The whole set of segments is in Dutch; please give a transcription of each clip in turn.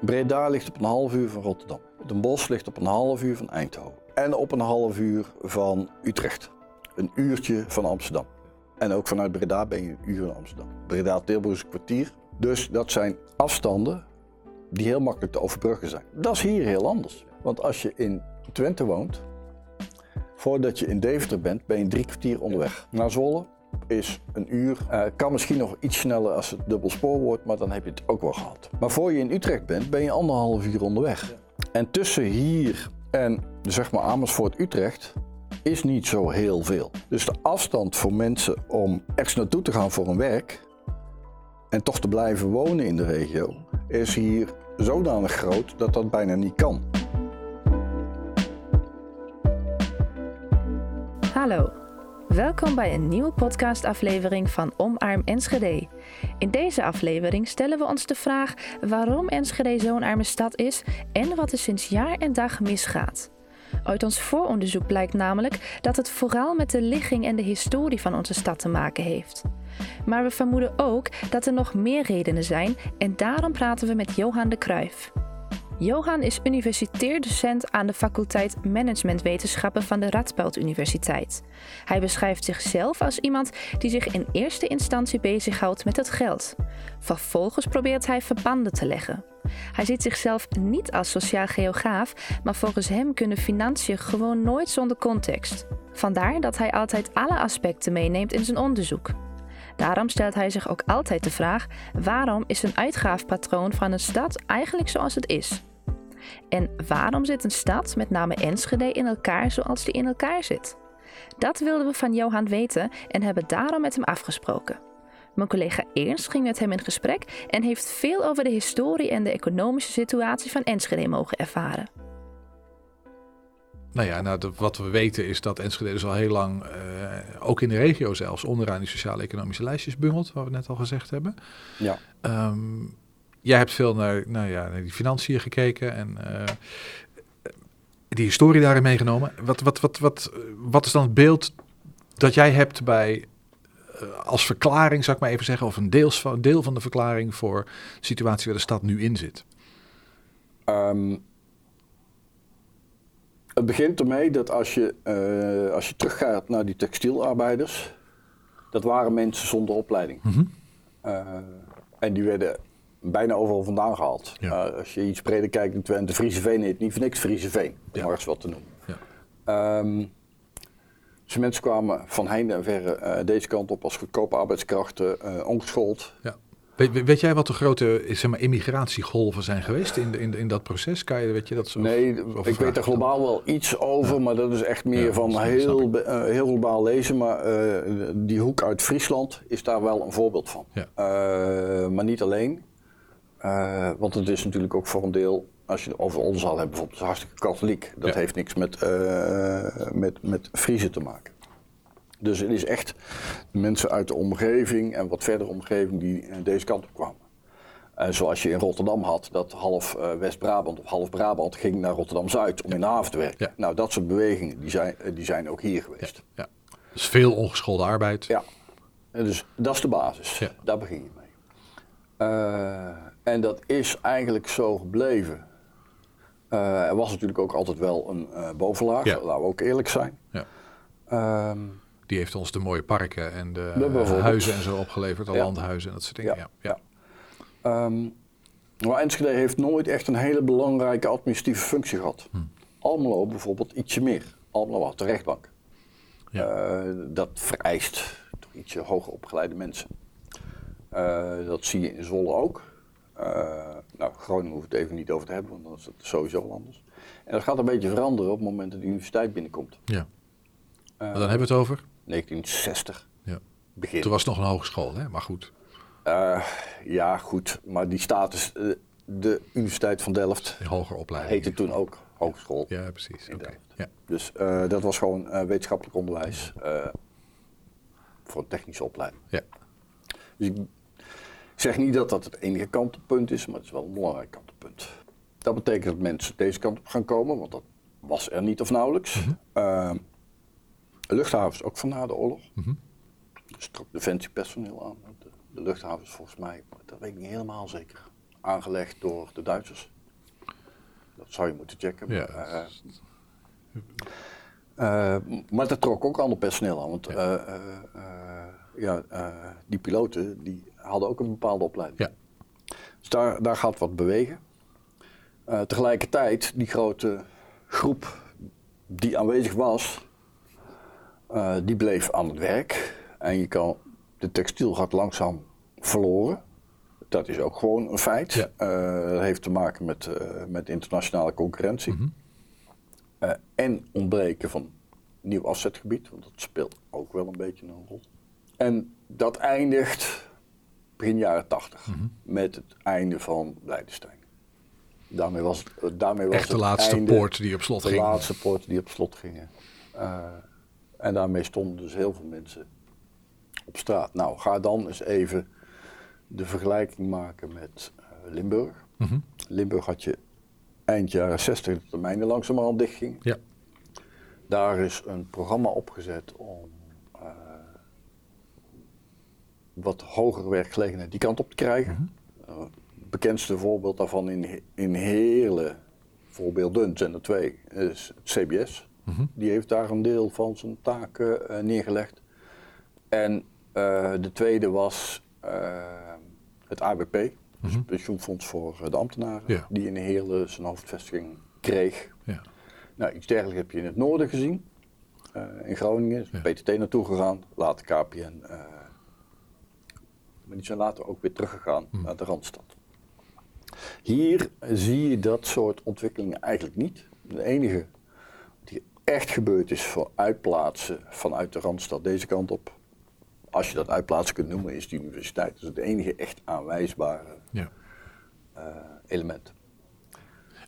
Breda ligt op een half uur van Rotterdam. Den Bosch ligt op een half uur van Eindhoven. En op een half uur van Utrecht. Een uurtje van Amsterdam. En ook vanuit Breda ben je een uur in Amsterdam. Breda-Tilburg is een kwartier. Dus dat zijn afstanden die heel makkelijk te overbruggen zijn. Dat is hier heel anders. Want als je in Twente woont, voordat je in Deventer bent, ben je drie kwartier onderweg. Naar Zwolle is een uur. Uh, kan misschien nog iets sneller als het dubbel spoor wordt, maar dan heb je het ook wel gehad. Maar voor je in Utrecht bent, ben je anderhalf uur onderweg. En tussen hier en zeg maar Amersfoort-Utrecht is niet zo heel veel. Dus de afstand voor mensen om ergens naartoe te gaan voor een werk en toch te blijven wonen in de regio is hier zodanig groot dat dat bijna niet kan. Hallo, welkom bij een nieuwe podcastaflevering van Omarm Enschede. In deze aflevering stellen we ons de vraag waarom Enschede zo'n arme stad is en wat er sinds jaar en dag misgaat. Uit ons vooronderzoek blijkt namelijk dat het vooral met de ligging en de historie van onze stad te maken heeft. Maar we vermoeden ook dat er nog meer redenen zijn en daarom praten we met Johan de Kruijf. Johan is universitair docent aan de faculteit Managementwetenschappen van de Radboud Universiteit. Hij beschrijft zichzelf als iemand die zich in eerste instantie bezighoudt met het geld. Vervolgens probeert hij verbanden te leggen. Hij ziet zichzelf niet als sociaal geograaf, maar volgens hem kunnen financiën gewoon nooit zonder context. Vandaar dat hij altijd alle aspecten meeneemt in zijn onderzoek. Daarom stelt hij zich ook altijd de vraag: waarom is een uitgaafpatroon van een stad eigenlijk zoals het is? En waarom zit een stad, met name Enschede, in elkaar zoals die in elkaar zit? Dat wilden we van Johan weten en hebben daarom met hem afgesproken. Mijn collega Ernst ging met hem in gesprek en heeft veel over de historie en de economische situatie van Enschede mogen ervaren. Nou ja, nou, wat we weten is dat Enschede dus al heel lang, uh, ook in de regio zelfs, onderaan die sociaal-economische lijstjes bungelt, wat we net al gezegd hebben. Ja. Um, jij hebt veel naar, nou ja, naar die financiën gekeken en uh, die historie daarin meegenomen. Wat, wat, wat, wat, wat is dan het beeld dat jij hebt bij uh, als verklaring, zou ik maar even zeggen, of een, deels van, deel van de verklaring voor de situatie waar de stad nu in zit? Um, het begint ermee dat als je, uh, als je teruggaat naar die textielarbeiders, dat waren mensen zonder opleiding. Mm -hmm. uh, en die werden bijna overal vandaan gehaald. Ja. Uh, als je iets breder kijkt in Twente, Frieseveen heet niet voor niks Frieseveen, om Ja. wat te noemen. Ja. Um, dus mensen kwamen van heinde en verre deze kant op als goedkope arbeidskrachten, ongeschoold. Ja. Weet, jij wat de grote zeg maar, immigratiegolven zijn geweest in, in, in dat proces? Kan je, weet je dat zo? Nee, ik weet er globaal wel iets over, ja. maar dat is echt meer ja, van heel, uh, heel globaal lezen. Maar uh, die hoek uit Friesland is daar wel een voorbeeld van. Ja. Uh, maar niet alleen. Want het is natuurlijk ook voor een deel, als je het over ons al hebt, bijvoorbeeld, hartstikke katholiek. Dat heeft niks met, met, met Friese te maken. Dus het is echt de mensen uit de omgeving en wat verdere omgeving die deze kant op kwamen. Uh, zoals je in Rotterdam had, dat half uh, West-Brabant of half Brabant ging naar Rotterdam-Zuid om Ja. in de haven te werken. Ja. Nou, dat soort bewegingen die zijn, die zijn ook hier geweest. Ja. Dus veel ongeschoolde arbeid. Ja. En dus dat is de basis. Ja. Daar begin je mee. Uh, en dat is eigenlijk zo gebleven. Er was natuurlijk ook altijd wel een bovenlaag, laten we ook eerlijk zijn. Ja. Um, Die heeft ons de mooie parken en de bijvoorbeeld. huizen en zo opgeleverd, de Ja. landhuizen en dat soort dingen. Ja. Ja. um, maar Enschede heeft nooit echt een hele belangrijke administratieve functie gehad. Hm. Almelo bijvoorbeeld ietsje meer. Almelo had de rechtbank. Ja. Uh, dat vereist toch ietsje hoger opgeleide mensen. Uh, dat zie je in Zwolle ook. Nou, Groningen hoeft het even niet over te hebben, want dan is het sowieso anders. En dat gaat een beetje veranderen op het moment dat de universiteit binnenkomt. ja. Maar dan hebben we het over? 1960. Ja. Begin. Toen was het nog een hogeschool, hè? maar goed. Uh, ja, goed. Maar die status, uh, de Universiteit van Delft, De hoger opleiding. heette toen ook hogeschool. Ja, precies. Ja. Dus uh, dat was gewoon wetenschappelijk onderwijs voor een technische opleiding. Ja. Dus ik zeg niet dat dat het enige kantelpunt is, maar het is wel een belangrijk kantelpunt. Dat betekent dat mensen deze kant op gaan komen, want dat was er niet of nauwelijks. Mhm. Luchthavens ook van na de oorlog. Mhm. Dus trok defensiepersoneel aan. De, de luchthavens volgens mij, dat weet ik niet helemaal zeker, aangelegd door de Duitsers. Dat zou je moeten checken. Ja. Maar, eh, eh, maar dat trok ook ander personeel aan. Want Ja. eh, ja, die piloten die hadden ook een bepaalde opleiding. Ja. Dus daar, daar gaat wat bewegen. Tegelijkertijd, die grote groep die aanwezig was, eh, die bleef aan het werk. En je kan, de textiel gaat langzaam verloren. Dat is ook gewoon een feit. Ja. Eh, dat heeft te maken met, eh, met internationale concurrentie. Mhm. En ontbreken van nieuw afzetgebied, want dat speelt ook wel een beetje een rol. En dat eindigt begin jaren 80 Mhm. met het einde van Leidenstein. Daarmee was, het- daarmee was Echt de het laatste einde, poort die op slot de ging. laatste poorten die op slot gingen. En daarmee stonden dus heel veel mensen op straat. Nou, ga dan eens even de vergelijking maken met eh, Limburg. Mhm. Limburg had je eind jaren 60 de termijnen langzamerhand dichtging. Ja. Daar is een programma opgezet om eh, wat hogere werkgelegenheid die kant op te krijgen. Mhm. Eh, het bekendste voorbeeld daarvan in, in Heerlen, voorbeelden zijn er twee, is het CBS. Mhm. Die heeft daar een deel van zijn taken eh, neergelegd. En eh, de tweede was eh, het ABP, dus Mhm. het pensioenfonds voor de ambtenaren, Ja. die in Heerlen zijn hoofdvestiging kreeg. Ja. Nou, iets dergelijks heb je in het noorden gezien. In Groningen is Ja. PTT naartoe gegaan, later KPN. maar die zijn later ook weer teruggegaan Hmm. naar de Randstad. Hier zie je dat soort ontwikkelingen eigenlijk niet. De enige echt gebeurd is voor uitplaatsen vanuit de Randstad deze kant op, als je dat uitplaatsen kunt noemen, is de universiteit. Is het enige echt aanwijsbare Ja. eh, element.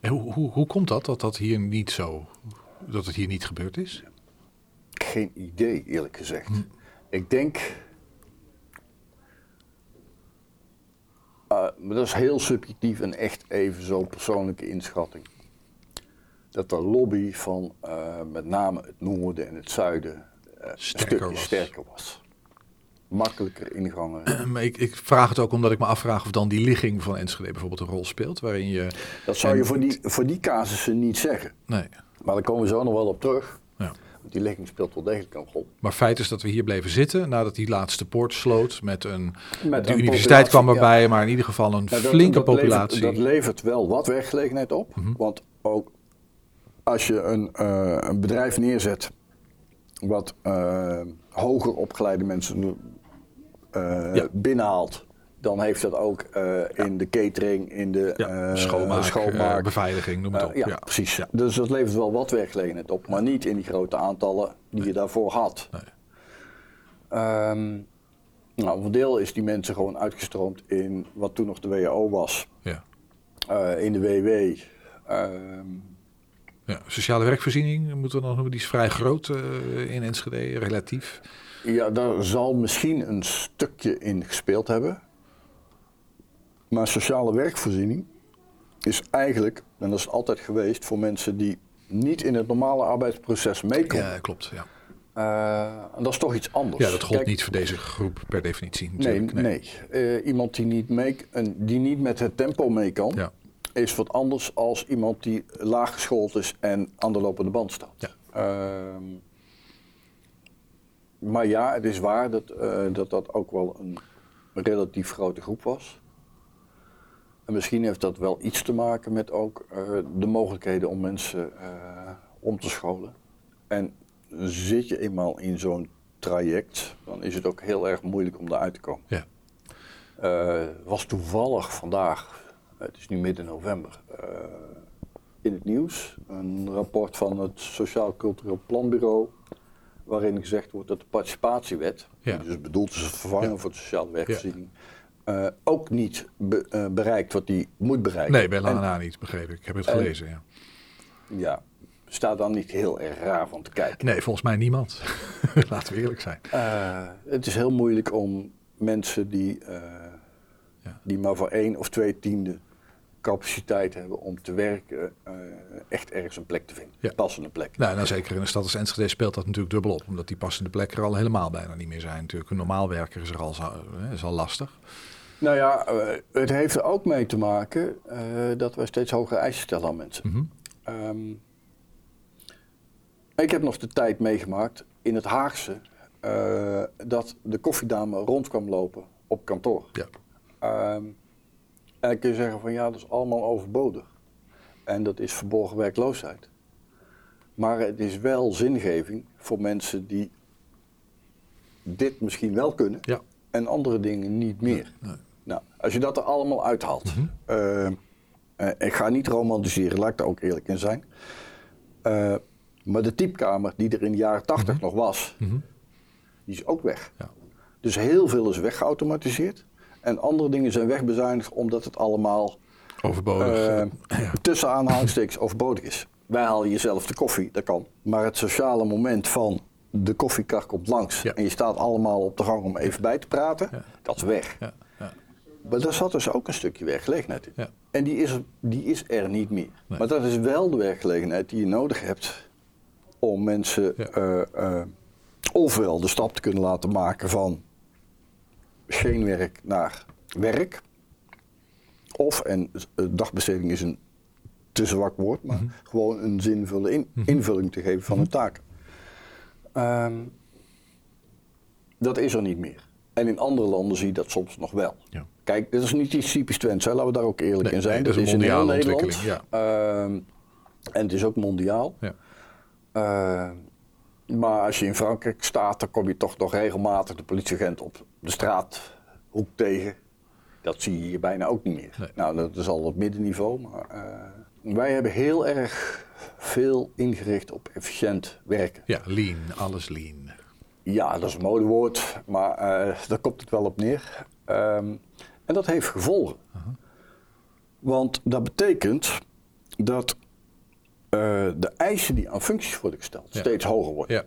En hoe, hoe, hoe komt dat, dat dat hier niet zo, dat het hier niet gebeurd is? Geen idee, eerlijk gezegd. Ik denk. Uh, maar dat is heel subjectief en echt even zo'n persoonlijke inschatting. Dat de lobby van uh, met name het noorden en het zuiden uh, Sterker was. sterker was. Makkelijker ingangen. Maar ik, ik vraag het ook omdat ik me afvraag of dan die ligging van Enschede bijvoorbeeld een rol speelt, waarin je... Dat zou je voor die, voor die casussen niet zeggen. Nee. Maar daar komen we zo nog wel op terug. Ja. Die ligging speelt wel degelijk een rol. Maar feit is dat we hier bleven zitten nadat die laatste poort sloot met een... Met de een universiteit kwam erbij, maar in ieder geval een dat- flinke dat populatie. Levert, dat levert wel wat werkgelegenheid op. Mhm. Want ook als je een, eh, een bedrijf neerzet wat eh, hoger opgeleide mensen eh, Ja. binnenhaalt, dan heeft dat ook in de catering, in de schoonmaak, schoonmaak. beveiliging, noem het op. ja, precies. Ja. Dus dat levert wel wat werkgelegenheid op, maar niet in die grote aantallen die je daarvoor had. Nee. Ehm, nou, voor deel is die mensen gewoon uitgestroomd in wat toen nog de WHO was. Ja. In de WW. Ehm, Ja, sociale werkvoorziening moeten we nog noemen, die is vrij groot eh, in Enschede, relatief. ja, daar zal misschien een stukje in gespeeld hebben. Maar sociale werkvoorziening is eigenlijk, en dat is altijd geweest, voor mensen die niet in het normale arbeidsproces meekomen. Ja, klopt. Ja. En dat is toch iets anders. ja, dat gold Kijk, niet voor deze groep per definitie. Nee, natuurlijk. nee. Eh, iemand die niet, mee, die niet met het tempo mee kan, Ja. Is wat anders als iemand die laag geschoold is en aan de lopende band staat. Ja. Ehm, maar ja, het is waar dat, eh, dat dat ook wel een relatief grote groep was. En misschien heeft dat wel iets te maken met ook eh, de mogelijkheden om mensen eh, om te scholen. En zit je eenmaal in zo'n traject, dan is het ook heel erg moeilijk om eruit te komen. Ja. Was toevallig vandaag, het is nu midden november, eh, in het nieuws. Een rapport van het Sociaal Cultureel Planbureau. Waarin gezegd wordt dat de participatiewet, Ja. die dus bedoeld is als vervanger Ja. voor de sociale werkvoorziening, eh, ook niet be- eh, bereikt wat die moet bereiken. Nee, bij lange na niet, begreep ik. Ik heb het en- gelezen, ja. Ja, staat dan niet heel erg raar van te kijken. Nee, volgens mij niemand. Laten we eerlijk zijn. Het is heel moeilijk om mensen die, die maar voor één of twee tiende capaciteit hebben om te werken, eh, echt ergens een plek te vinden. Ja. Een passende plek. Nou, nou, zeker in een stad als Enschede speelt dat natuurlijk dubbel op. Omdat die passende plekken er al helemaal bijna niet meer zijn. Natuurlijk, een normaal werker is er al, zo- hè, is al lastig. Nou ja, eh, het heeft er ook mee te maken eh, dat wij steeds hogere eisen stellen aan mensen. Mhm. Ehm, ik heb nog de tijd meegemaakt in het Haagse eh, dat de koffiedame rond kwam lopen op kantoor. Ja. Ehm, en dan kun je zeggen van ja, dat is allemaal overbodig. En dat is verborgen werkloosheid. Maar het is wel zingeving voor mensen die dit misschien wel kunnen Ja. en andere dingen niet meer. Nee. Nou, als je dat er allemaal uithaalt. Mhm. eh, ik ga niet romantiseren, laat ik daar ook eerlijk in zijn. Eh, maar de typkamer die er in de jaren 80 nog was, Mhm. die is ook weg. Ja. Dus heel veel is weggeautomatiseerd. En andere dingen zijn wegbezuinigd omdat het allemaal Overbodig. ja. tussen aanhalingstekens overbodig is. Wij halen jezelf de koffie, dat kan. Maar het sociale moment van de koffiekar komt langs Ja. en je staat allemaal op de gang om even bij te praten, Ja. dat is weg. Ja. Ja. Maar daar zat dus ook een stukje werkgelegenheid in. En die is, er- die is er niet meer. Nee. Maar dat is wel de werkgelegenheid die je nodig hebt om mensen Ja. eh, eh, ofwel de stap te kunnen laten maken van geen werk naar werk. Of, en eh, dagbesteding is een te zwak woord, maar Mhm. gewoon een zinvolle in- invulling te geven van hun taken. Ehm, dat is er niet meer. En in andere landen zie je dat soms nog wel. Ja. Kijk, dit is niet iets typisch Twents, hè. laten we daar ook eerlijk Nee, in zijn. nee, dat is een mondiale Nederland. ontwikkeling, Ehm, en het is ook mondiaal. Ja. Ehm, maar als je in Frankrijk staat, dan kom je toch nog regelmatig de politieagent op de straathoek tegen. Dat zie je hier bijna ook niet meer. Nee. Nou, dat is al op middenniveau. Maar eh, wij hebben heel erg veel ingericht op efficiënt werken. ja, lean. Alles lean. Ja, dat is een modewoord, maar eh, daar komt het wel op neer. Ehm, en dat heeft gevolgen. Want dat betekent dat de eisen die aan functies worden gesteld Ja. steeds hoger worden. Ja.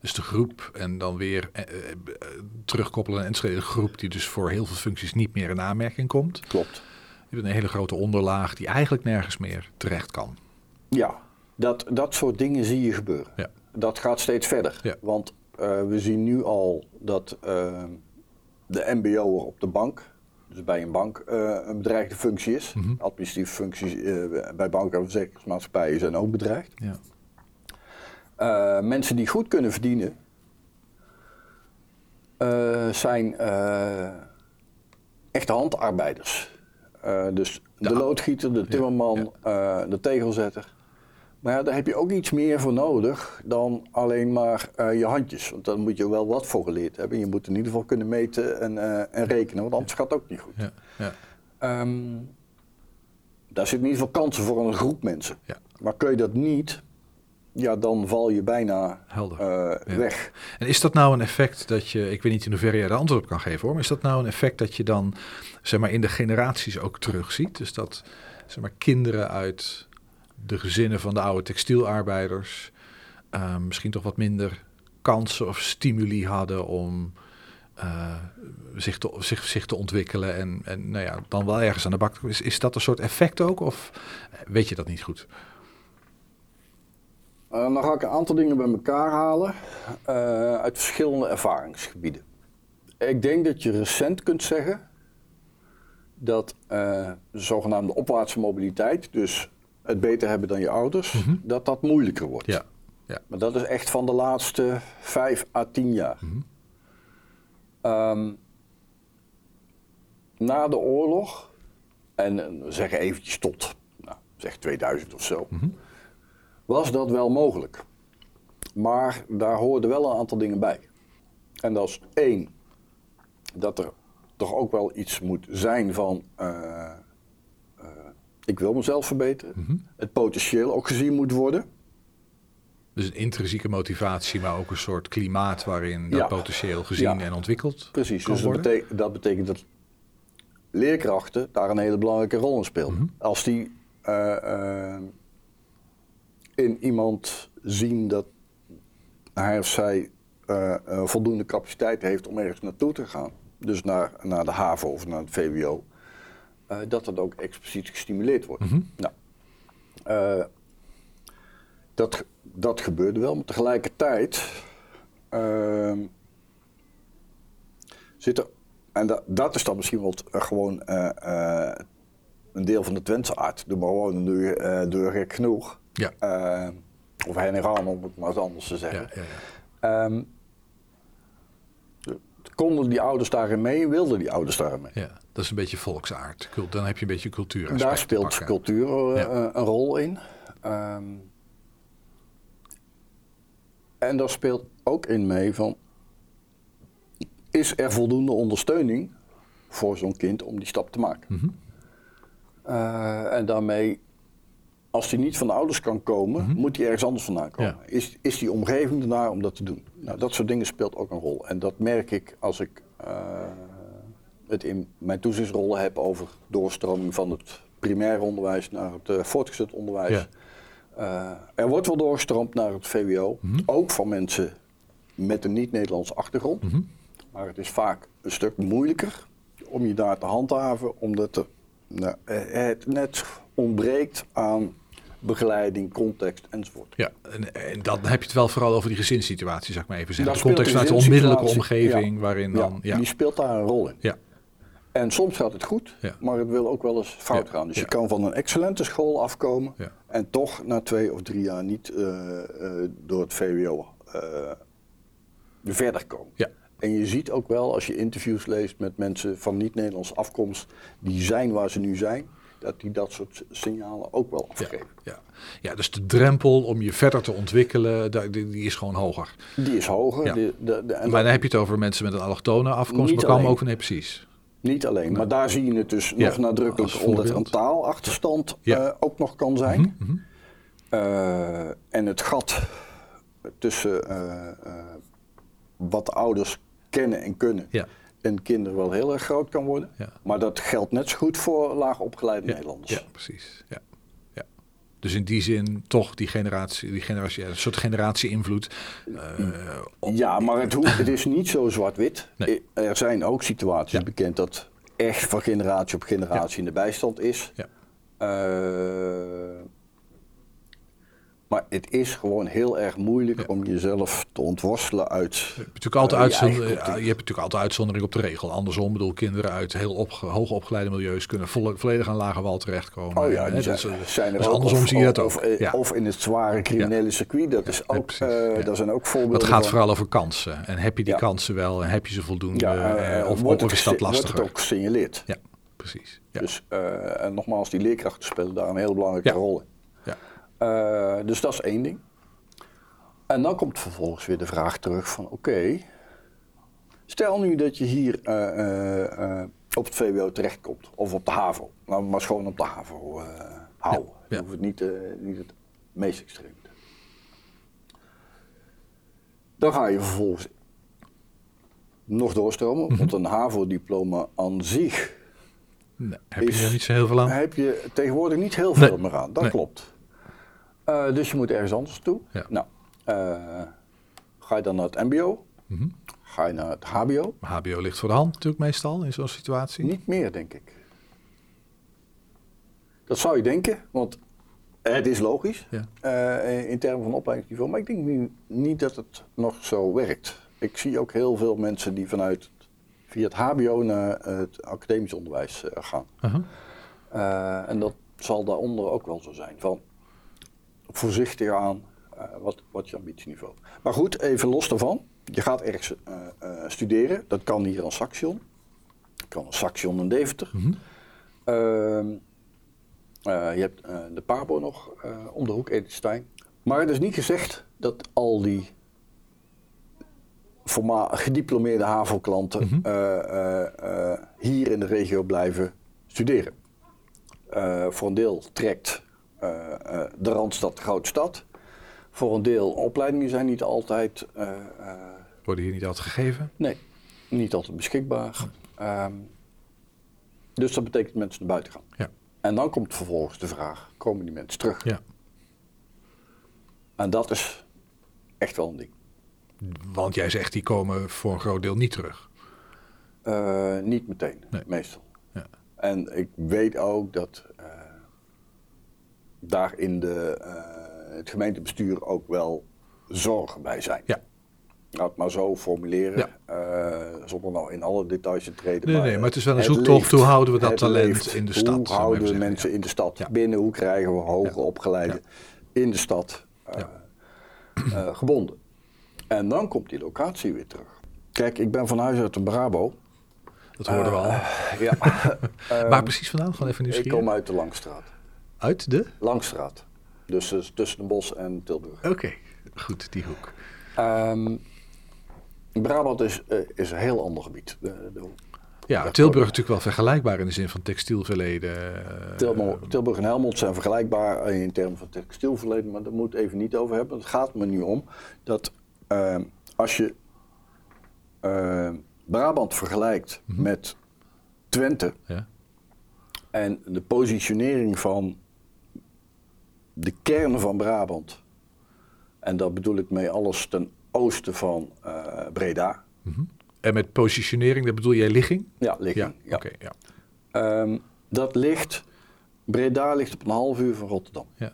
Dus de groep en dan weer eh, eh, eh, terugkoppelen en de groep die dus voor heel veel functies niet meer in aanmerking komt. Klopt. Je hebt een hele grote onderlaag die eigenlijk nergens meer terecht kan. Ja, dat, dat soort dingen zie je gebeuren. Ja. Dat gaat steeds verder. Ja. Want eh, we zien nu al dat eh, de MBO'er op de bank, dus bij een bank, eh, een bedreigde functie is. Mhm. Administratieve functies eh, bij banken en verzekeringsmaatschappijen zijn ook bedreigd. Ja. Eh, mensen die goed kunnen verdienen, zijn echte handarbeiders. Dus de, De- loodgieter, de timmerman, de tegelzetter. Maar ja, daar heb je ook iets meer voor nodig dan alleen maar eh, je handjes. Want daar moet je wel wat voor geleerd hebben. Je moet in ieder geval kunnen meten en, eh, en rekenen, want anders gaat het ook niet goed. Ja. Ja. Ehm, daar zitten in ieder geval kansen voor een groep mensen. Ja. Maar kun je dat niet, ja, dan val je bijna Helder. eh, weg. En is dat nou een effect dat je, ik weet niet in hoeverre jij de antwoord op kan geven hoor, maar is dat nou een effect dat je dan zeg maar in de generaties ook terugziet? Dus dat zeg maar kinderen uit de gezinnen van de oude textielarbeiders eh, misschien toch wat minder kansen of stimuli hadden om eh, zich, te, zich, zich te ontwikkelen en, en nou ja, dan wel ergens aan de bak. Is, is dat een soort effect ook of weet je dat niet goed? Eh, dan ga ik een aantal dingen bij elkaar halen uit verschillende ervaringsgebieden. Ik denk dat je recent kunt zeggen dat de zogenaamde opwaartse mobiliteit, dus het beter hebben dan je ouders, Mhm. dat dat moeilijker wordt. Ja, ja. Maar dat is echt van de laatste vijf à tien jaar. Mhm. Ehm, na de oorlog, en eh, zeggen eventjes tot, nou, zeg 2000 of zo, Mhm. was dat wel mogelijk. Maar daar hoorden wel een aantal dingen bij. En dat is één, dat er toch ook wel iets moet zijn van, eh, ik wil mezelf verbeteren. Mhm. Het potentieel ook gezien moet worden. Dus een intrinsieke motivatie, maar ook een soort klimaat waarin dat Ja. potentieel gezien Ja. en ontwikkeld Precies, dus dat, worden. betek- dat betekent dat leerkrachten daar een hele belangrijke rol in spelen. Mhm. Als die eh, eh, in iemand zien dat hij of zij eh, voldoende capaciteit heeft om ergens naartoe te gaan, dus naar, naar de HAVO of naar het VWO, eh, dat dat ook expliciet gestimuleerd wordt. Mhm. Nou, eh, dat, dat gebeurde wel, maar tegelijkertijd ehm, zit er En da- dat is dan misschien wat eh, gewoon een deel van de Twentse aard. Gewoon een deur, eh deur gek genoeg. Ja. Eh, of heen en gaan, om het maar eens anders te zeggen. ja, ja. Ehm, de- konden die ouders daarin mee? Wilden die ouders daarin mee? ja, dat is een beetje volksaard. Dan heb je een beetje cultuur. Daar speelt cultuur eh, Ja. eh, een rol in. Ehm, en daar speelt ook in mee van... Is er voldoende ondersteuning voor zo'n kind om die stap te maken? Mhm. Eh, en daarmee, als hij niet van de ouders kan komen, moet hij ergens anders vandaan komen. Ja. Is, is die omgeving ernaar om dat te doen? Nou, dat soort dingen speelt ook een rol. En dat merk ik als ik het in mijn toezichtsrol heb over doorstroming van het primair onderwijs naar het eh, voortgezet onderwijs. Ja. Eh, er wordt wel doorgestroomd naar het VWO, ook van mensen met een niet-Nederlandse achtergrond. Mhm. Maar het is vaak een stuk moeilijker om je daar te handhaven, omdat er, nou, eh, het net ontbreekt aan begeleiding, context enzovoort. Ja, en, en dan heb je het wel vooral over die gezinssituatie, zou ik maar even zeggen. Daar De context vanuit de onmiddellijke omgeving, ja. waarin Ja, dan... Ja, Die speelt daar een rol in. ja, En soms gaat het goed, Ja. maar het wil ook wel eens fout Ja, gaan. Dus ja. je kan van een excellente school afkomen en toch na twee of drie jaar niet eh, eh, door het VWO eh, verder komen. ja. En je ziet ook wel als je interviews leest met mensen van niet-Nederlandse afkomst, die zijn waar ze nu zijn, dat die dat soort signalen ook wel afgeven. ja. ja, dus de drempel om je verder te ontwikkelen, die, is gewoon hoger. Die is hoger. Ja. De, de, de- en maar dan heb je het over mensen met een allochtone afkomst, maar alleen. ook... Nee, precies. Niet alleen, maar daar zie je het dus Ja, nog nadrukkelijker, als omdat er een taalachterstand Ja. eh, ook nog kan zijn. Mhm, mhm. Eh, en het gat tussen eh, wat de ouders kennen en kunnen Ja. en kinderen wel heel erg groot kan worden. Maar dat geldt net zo goed voor laag opgeleide Ja, Nederlanders. ja, precies. Ja. Dus in die zin toch die generatie, die generatie een soort generatie-invloed. eh, Ja, maar het, hoeft- het is niet zo zwart-wit. Nee. Er zijn ook situaties Ja. bekend dat echt van generatie op generatie in de bijstand is. Ja. Eh, maar het is gewoon heel erg moeilijk Ja. om jezelf te ontworstelen uit. Je hebt natuurlijk altijd, je uitzonder- eigen ja, cultuur. je hebt natuurlijk altijd uitzondering op de regel. Andersom, bedoel, kinderen uit heel hoog opgeleide milieus kunnen volle- volledig aan lage wal terechtkomen. Oh ja, Hè, die dat zijn, eh, zijn er dus ook. andersom of, zie je dat ook. Of, eh, ja. of in het zware criminele circuit. Dat is ook, daar zijn ook voorbeelden het gaat van. vooral over kansen. En heb je die kansen wel en heb je ze voldoende? Of, wordt, of is dat gese- wordt lastiger? het ook gesignaleerd. Ja, precies. Dus, en nogmaals, die leerkrachten spelen daar een heel belangrijke rol in. Eh, dus dat is één ding. En dan komt vervolgens weer de vraag terug van oké, stel nu dat je hier eh, eh, op het VWO terechtkomt of op de HAVO. We maar schoon op de HAVO houden. Ja, ja. Hoeft het niet, niet het meest extreem. te. Dan ga je vervolgens nog doorstromen, Mhm. want een HAVO-diploma aan zich Nee, heb je is- er niet zo heel veel aan? heb je tegenwoordig niet heel veel Nee. meer aan. Dat Nee. klopt. Eh, dus je moet ergens anders toe. Ja. Nou, eh, ga je dan naar het MBO? Mhm. Ga je naar het HBO? Maar HBO ligt voor de hand natuurlijk meestal in zo'n situatie. Niet meer, denk ik. Dat zou je denken, want het is logisch Ja. eh, in termen van opleidingsniveau. Maar ik denk nu niet dat het nog zo werkt. Ik zie ook heel veel mensen die vanuit via het HBO naar het academisch onderwijs gaan. En dat zal daaronder ook wel zo zijn. Van voorzichtig aan eh, wat, wat je ambitieniveau. Maar goed, even los daarvan. Je gaat ergens eh, eh, studeren. Dat kan hier aan Saxion. Dat kan een Saxion en Deventer. Mhm. Ehm, eh, je hebt de Pabo nog om de hoek, Edith Stein. Maar het is niet gezegd dat al die gediplomeerde HAVO-klanten Mhm. hier in de regio blijven studeren. Voor een deel trekt de Randstad de grote stad. Voor een deel opleidingen zijn niet altijd, eh, eh, Worden hier niet altijd gegeven? nee, niet altijd beschikbaar. Ehm, dus dat betekent dat mensen naar buiten gaan. Ja. En dan komt vervolgens de vraag, komen die mensen terug? ja. En dat is echt wel een ding. Want jij zegt die komen voor een groot deel niet terug. Eh, niet meteen, Nee. meestal. Ja. En ik weet ook dat eh, daar in de, eh, het gemeentebestuur ook wel zorgen bij zijn. Ja. laat het maar zo formuleren, Ja. eh, zonder nou in alle details te treden. Nee, nee, maar het is wel een het zoektocht. Hoe houden we dat talent leeft. in de Hoe stad? ik houden we mensen ja. in de stad Ja. binnen? Hoe krijgen we hoger opgeleiden in de stad eh, eh, gebonden? En dan komt die locatie weer terug. Kijk, ik ben van huis uit een Brabo. Dat hoorden we al. Ja. Ehm, Waar precies vandaan? Gewoon even ik nieuwsgierig. kom uit de Langstraat. Uit de? Langstraat. Dus eh, tussen Den Bosch en Tilburg. Oké, goed, die hoek. Ehm, Brabant is, eh, is een heel ander gebied. De, de, Ja, Tilburg is natuurlijk wel vergelijkbaar in de zin van textielverleden. eh, Tilburg, Tilburg en Helmond zijn vergelijkbaar in termen van textielverleden, maar daar moet het even niet over hebben. Het gaat me nu om dat ehm, als je ehm, Brabant vergelijkt Mhm. met Twente Ja. en de positionering van de kern van Brabant, en daar bedoel ik mee alles ten oosten van eh, Breda. Mhm. En met positionering, dat bedoel jij ligging? Ja, ligging. Ja, ja. Ehm, dat ligt, Breda ligt op een half uur van Rotterdam. Ja.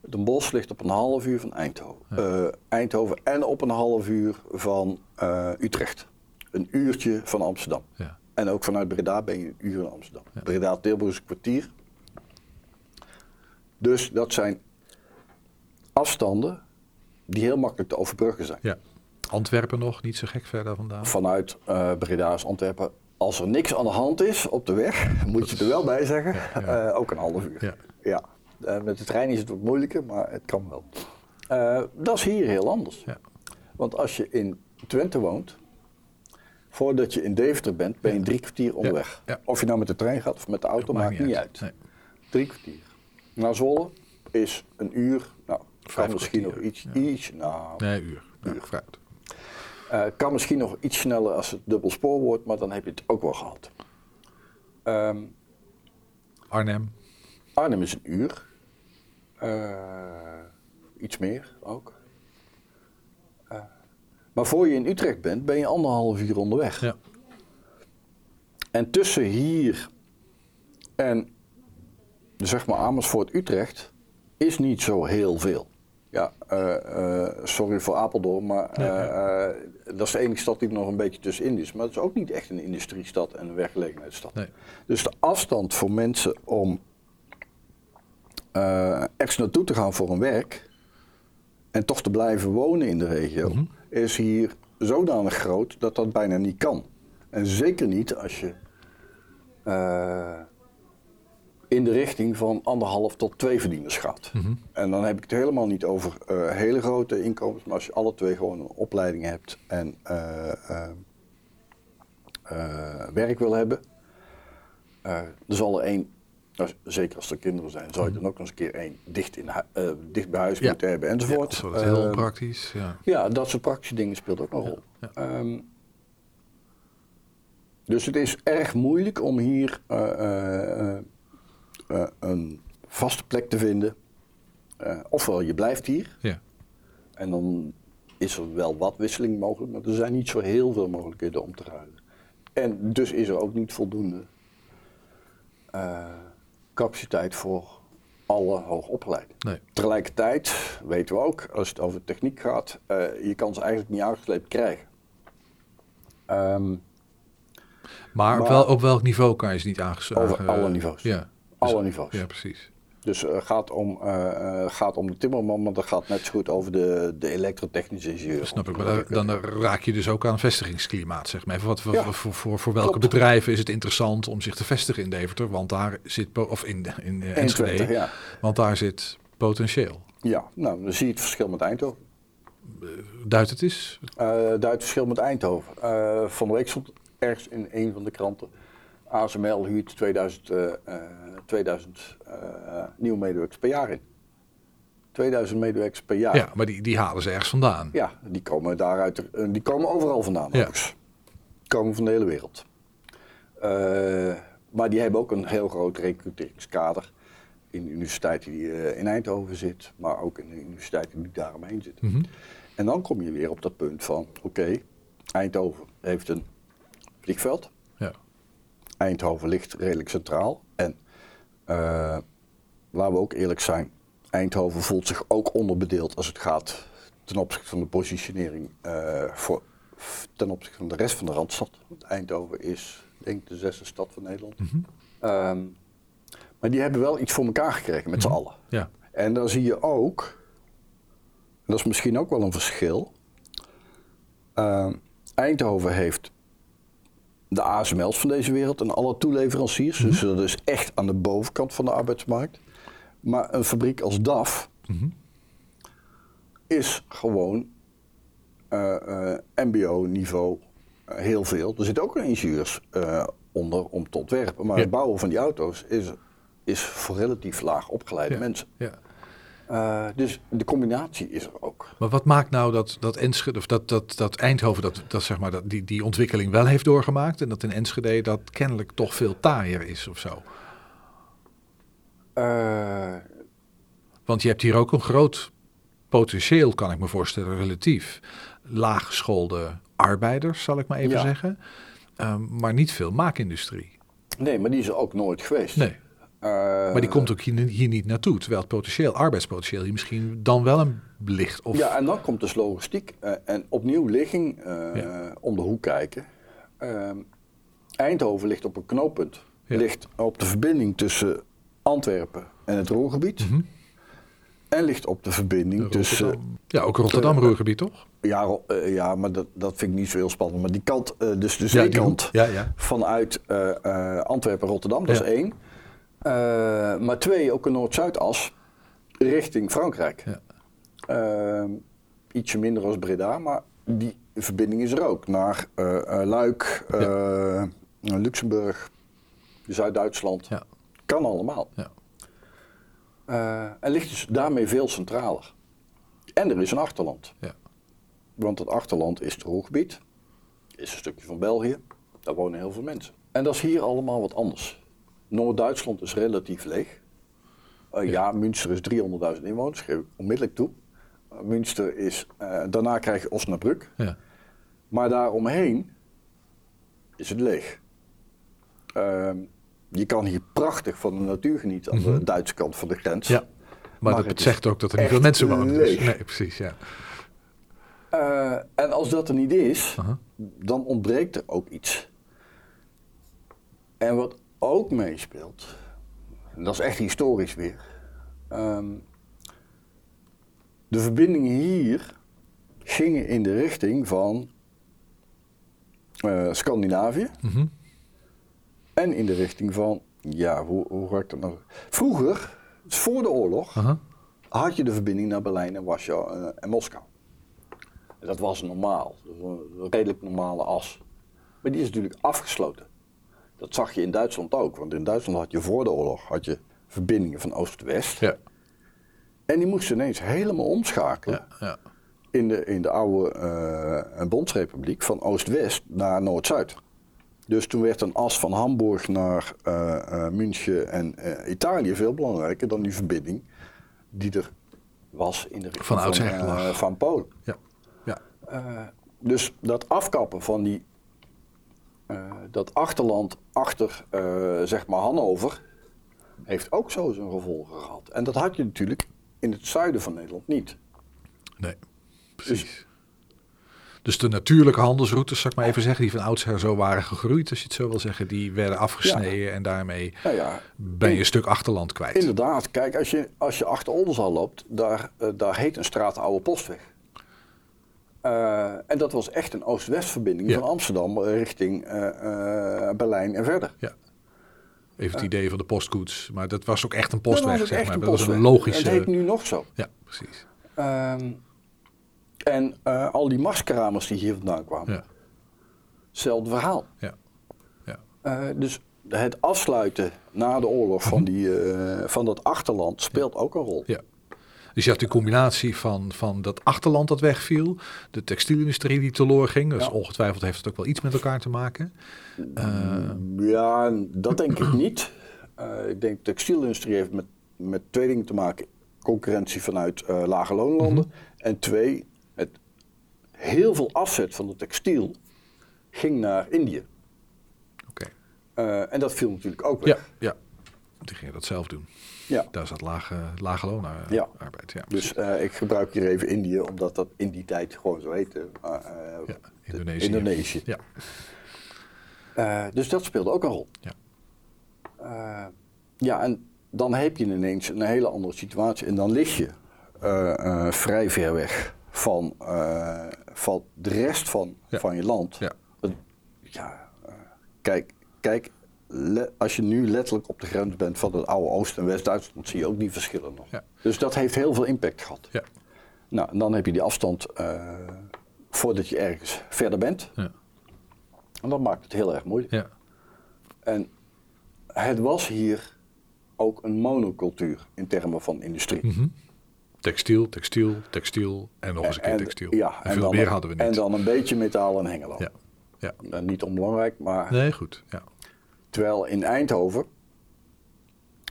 Den Bosch ligt op een half uur van Eindhoven. Eh, Eindhoven en op een half uur van eh, Utrecht. Een uurtje van Amsterdam. Ja. En ook vanuit Breda ben je een uur in Amsterdam. Ja. Breda-Tilburg is een kwartier. Dus dat zijn afstanden die heel makkelijk te overbruggen zijn. ja. Antwerpen nog, niet zo gek verder vandaan. Vanuit eh Breda is Antwerpen. Als er niks aan de hand is op de weg, moet je er wel bij zeggen, Ja, ja. eh, ook een half uur. Ja. Ja. Eh, met de trein is het wat moeilijker, maar het kan wel. Dat is hier heel anders. Ja. Want als je in Twente woont, voordat je in Deventer bent, ben je drie kwartier onderweg. Of je nou met de trein gaat of met de auto, maakt, niet uit. Nee. Drie kwartier. Naar Zwolle is een uur, nou, kan misschien nog iets, ja. iets nou, Nee, uur. Ja, Uur. vooruit. eh, kan misschien nog iets sneller als het dubbel spoor wordt, maar dan heb je het ook wel gehad. Ehm, Arnhem. Arnhem is een uur. Eh, iets meer ook. Eh, maar voor je in Utrecht bent, ben je anderhalf uur onderweg. Ja. En tussen hier en zeg maar Amersfoort-Utrecht is niet zo heel veel. Ja, eh, eh, sorry voor Apeldoorn, maar eh, dat is de enige stad die er nog een beetje tussenin is. Maar het is ook niet echt een industriestad en een werkgelegenheidsstad. Nee. Dus de afstand voor mensen om ergens naartoe te gaan voor een werk en toch te blijven wonen in de regio, Mhm. is hier zodanig groot dat dat bijna niet kan. En zeker niet als je in de richting van anderhalf tot twee verdieners gaat. Mhm. En dan heb ik het helemaal niet over eh, hele grote inkomens, maar als je alle twee gewoon een opleiding hebt en eh, eh, werk wil hebben, er zal er één, nou, zeker als er kinderen zijn, zal je dan ook nog eens een keer één dicht, in dicht bij huis. Ja. moeten hebben Ja, enzovoort. dat is heel Eh, praktisch. Ja. ja, dat soort praktische dingen speelt ook een rol. Ehm, dus het is erg moeilijk om hier eh, een vaste plek te vinden. Eh, ofwel je blijft hier Ja. en dan is er wel wat wisseling mogelijk, maar er zijn niet zo heel veel mogelijkheden om te ruilen. En dus is er ook niet voldoende eh, capaciteit voor alle hoogopgeleiden. Nee. Tegelijkertijd weten we ook, als het over techniek gaat, je kan ze eigenlijk niet aangesleept krijgen. Ehm, Maar, op, wel, op welk niveau kan je ze niet aangesloten? Over alle niveaus. Ja. Alle niveaus. Ja, precies. Dus het gaat, om, eh, eh, gaat om de timmerman, maar dat gaat net zo goed over de, de elektrotechnische ingenieur. Snap ik. Maar dan, dan raak je dus ook aan vestigingsklimaat, zeg maar. Even wat, Ja. voor, voor, voor welke Klopt. bedrijven is het interessant om zich te vestigen in Deventer? Want daar zit, of in, in eh, En Enschede, ja. want daar zit potentieel. ja, nou dan zie je het verschil met Eindhoven. Duidt het is? Eh daar het verschil met Eindhoven. Eh, van de week stond ergens in een van de kranten. ASML huurt 2000, eh, eh, 2000 eh, nieuwe medewerkers per jaar in. 2000 medewerkers per jaar. Ja, maar die, die halen ze ergens vandaan. Ja, die komen daaruit, eh, die komen overal vandaan. Ja. Die komen van de hele wereld. Eh, maar die hebben ook een heel groot recruteringskader in de universiteit die in Eindhoven zit, maar ook in de universiteiten die daaromheen zitten. Mhm. En dan kom je weer op dat punt van, oké, Eindhoven heeft een vliegveld. Ja. Eindhoven ligt redelijk centraal. En laten we ook eerlijk zijn, Eindhoven voelt zich ook onderbedeeld als het gaat ten opzichte van de positionering eh, voor, ten opzichte van de rest van de Randstad. Want Eindhoven is, denk ik, de zesde stad van Nederland. Mhm. Ehm, maar die hebben wel iets voor elkaar gekregen met z'n Mhm. allen. Ja. En dan zie je ook, dat is misschien ook wel een verschil. Ehm, Eindhoven heeft de ASML's van deze wereld en alle toeleveranciers. Dus dat is echt aan de bovenkant van de arbeidsmarkt. Maar een fabriek als DAF Mhm. is gewoon eh, eh, MBO-niveau eh, heel veel. Er zit ook een ingenieurs eh, onder om te ontwerpen. Maar Ja. het bouwen van die auto's is, is voor relatief laag opgeleide Ja. mensen. ja. Eh, dus de combinatie is er ook. Maar wat maakt nou dat, dat, Enschede, of dat, dat, dat Eindhoven dat, dat, zeg maar, dat die, die ontwikkeling wel heeft doorgemaakt en dat in Enschede dat kennelijk toch veel taaier is of zo? Eh, Want je hebt hier ook een groot potentieel, kan ik me voorstellen, relatief. Laaggeschoolde arbeiders, zal ik maar even Ja. zeggen. Ehm, maar niet veel maakindustrie. nee, maar die is er ook nooit geweest. Nee, Eh, maar die komt ook hier, hier niet naartoe. Terwijl het potentieel, arbeidspotentieel hier misschien dan wel een ligt. Of, Ja, en dan komt dus logistiek. eh, en opnieuw ligging eh, Ja. om de hoek kijken. Eindhoven ligt op een knooppunt. Ja. Ligt op de verbinding tussen Antwerpen en het Roergebied. Mhm. En ligt op de verbinding tussen... Ja, ook Rotterdam, Ruhrgebied, toch? Ja, ja maar dat, dat vind ik niet zo heel spannend. Maar die kant, dus de Ja, zeekant vanuit eh, eh, Antwerpen Rotterdam, dat is één. Eh, maar twee, ook een Noord-Zuidas richting Frankrijk. Ja. Ehm, ietsje minder als Breda, maar die verbinding is er ook. Naar eh, eh, Luik, Luxemburg, Zuid-Duitsland. Ja. Kan allemaal. Ja. En ligt dus daarmee veel centraler. En er is een achterland. Ja. Want het achterland is het Roergebied, is een stukje van België. Daar wonen heel veel mensen. En dat is hier allemaal wat anders. Noord-Duitsland is relatief leeg. Eh, ja. Münster is 300.000 inwoners, geef ik onmiddellijk toe. Eh, Münster is, eh, daarna krijg je Osnabrück. Ja. Maar daaromheen is het leeg. Ehm, je kan hier prachtig van de natuur genieten aan Mhm. de Duitse kant van de grens. ja. Maar, Maar dat zegt ook dat er niet veel mensen wonen. Dus. Nee, precies, ja. En als dat er niet is, dan ontbreekt er ook iets. En wat ook meespeelt, en dat is echt historisch weer. ehm, de verbindingen hier gingen in de richting van eh, Scandinavië Mhm. en in de richting van, ja, hoe, hoe ga ik dat nou? Vroeger, voor de oorlog, had je de verbinding naar Berlijn en Warschau eh, en Moskou. Dat was normaal, dat was een redelijk normale as. Maar die is natuurlijk afgesloten. Dat zag je in Duitsland ook, want in Duitsland had je voor de oorlog had je verbindingen van oost-west. Ja. En die moesten ineens helemaal omschakelen Ja, ja. in, de, in de oude eh, Bondsrepubliek van oost-west naar noord-zuid. Dus toen werd een as van Hamburg naar eh, eh, München en Italië veel belangrijker dan die verbinding die er was in de richting Van lag. van Polen. ja. ja. Dus dat afkappen van die, dat achterland achter eh, zeg maar Hannover heeft ook zo zijn gevolgen gehad. En dat had je natuurlijk in het zuiden van Nederland niet. Nee, precies. Dus de natuurlijke handelsroutes, zal ik maar even zeggen, die van oudsher zo waren gegroeid, als je het zo wil zeggen, die werden afgesneden en daarmee Nou ja, ben je een stuk achterland kwijt. inderdaad. Kijk, als je, als je achter Oldenzaal loopt, daar, eh, daar heet een straat de Oude Postweg. Eh, en dat was echt een oost-west verbinding Ja. van Amsterdam richting eh, eh, Berlijn en verder. Ja. Even het idee van de postkoets, maar dat was ook echt een postweg, dat zeg maar. een dat was een logische. Het heet nu nog zo. Ja, precies. Ehm, en eh, al die maskramers die hier vandaan kwamen, Ja, hetzelfde verhaal. ja, ja. Eh, dus het afsluiten na de oorlog van, die, eh, van dat achterland speelt ook een rol. ja. Dus je had die combinatie van, van dat achterland dat wegviel, de textielindustrie die teloor ging. Dus Ja. ongetwijfeld heeft het ook wel iets met elkaar te maken. Eh, Ja, dat denk ik niet. Eh, ik denk de textielindustrie heeft met, met twee dingen te maken. Concurrentie vanuit eh, lage loonlanden. Mhm. En twee, het heel veel afzet van de textiel ging naar Indië. En dat viel natuurlijk ook Ja, weg. ja. Die gingen dat zelf doen. Ja. Daar zat lage, lage loonarbeid. Ja. arbeid, ja. Dus eh, ik gebruik hier even Indië, omdat dat in die tijd gewoon zo heette. eh, Ja, Indonesië. Indonesië. Ja. Eh, dus dat speelde ook een rol. Ja. Ja, en dan heb je ineens een hele andere situatie. En dan lig je vrij ver weg van, van de rest van, van je land. Ja. Ja, kijk, kijk als je nu letterlijk op de grens bent van het oude Oost- en West-Duitsland, zie je ook die verschillen nog. Ja. Dus dat heeft heel veel impact gehad. Ja. Nou, en dan heb je die afstand eh, voordat je ergens verder bent. Ja. En dat maakt het heel erg moeilijk. Ja. En het was hier ook een monocultuur in termen van industrie. Mhm. Textiel, textiel, textiel en nog eens een keer textiel. Ja, en veel dan, meer hadden we niet. En dan een beetje metaal en Hengelo. Ja. Ja. En niet onbelangrijk, maar Nee, goed. Ja. Terwijl in Eindhoven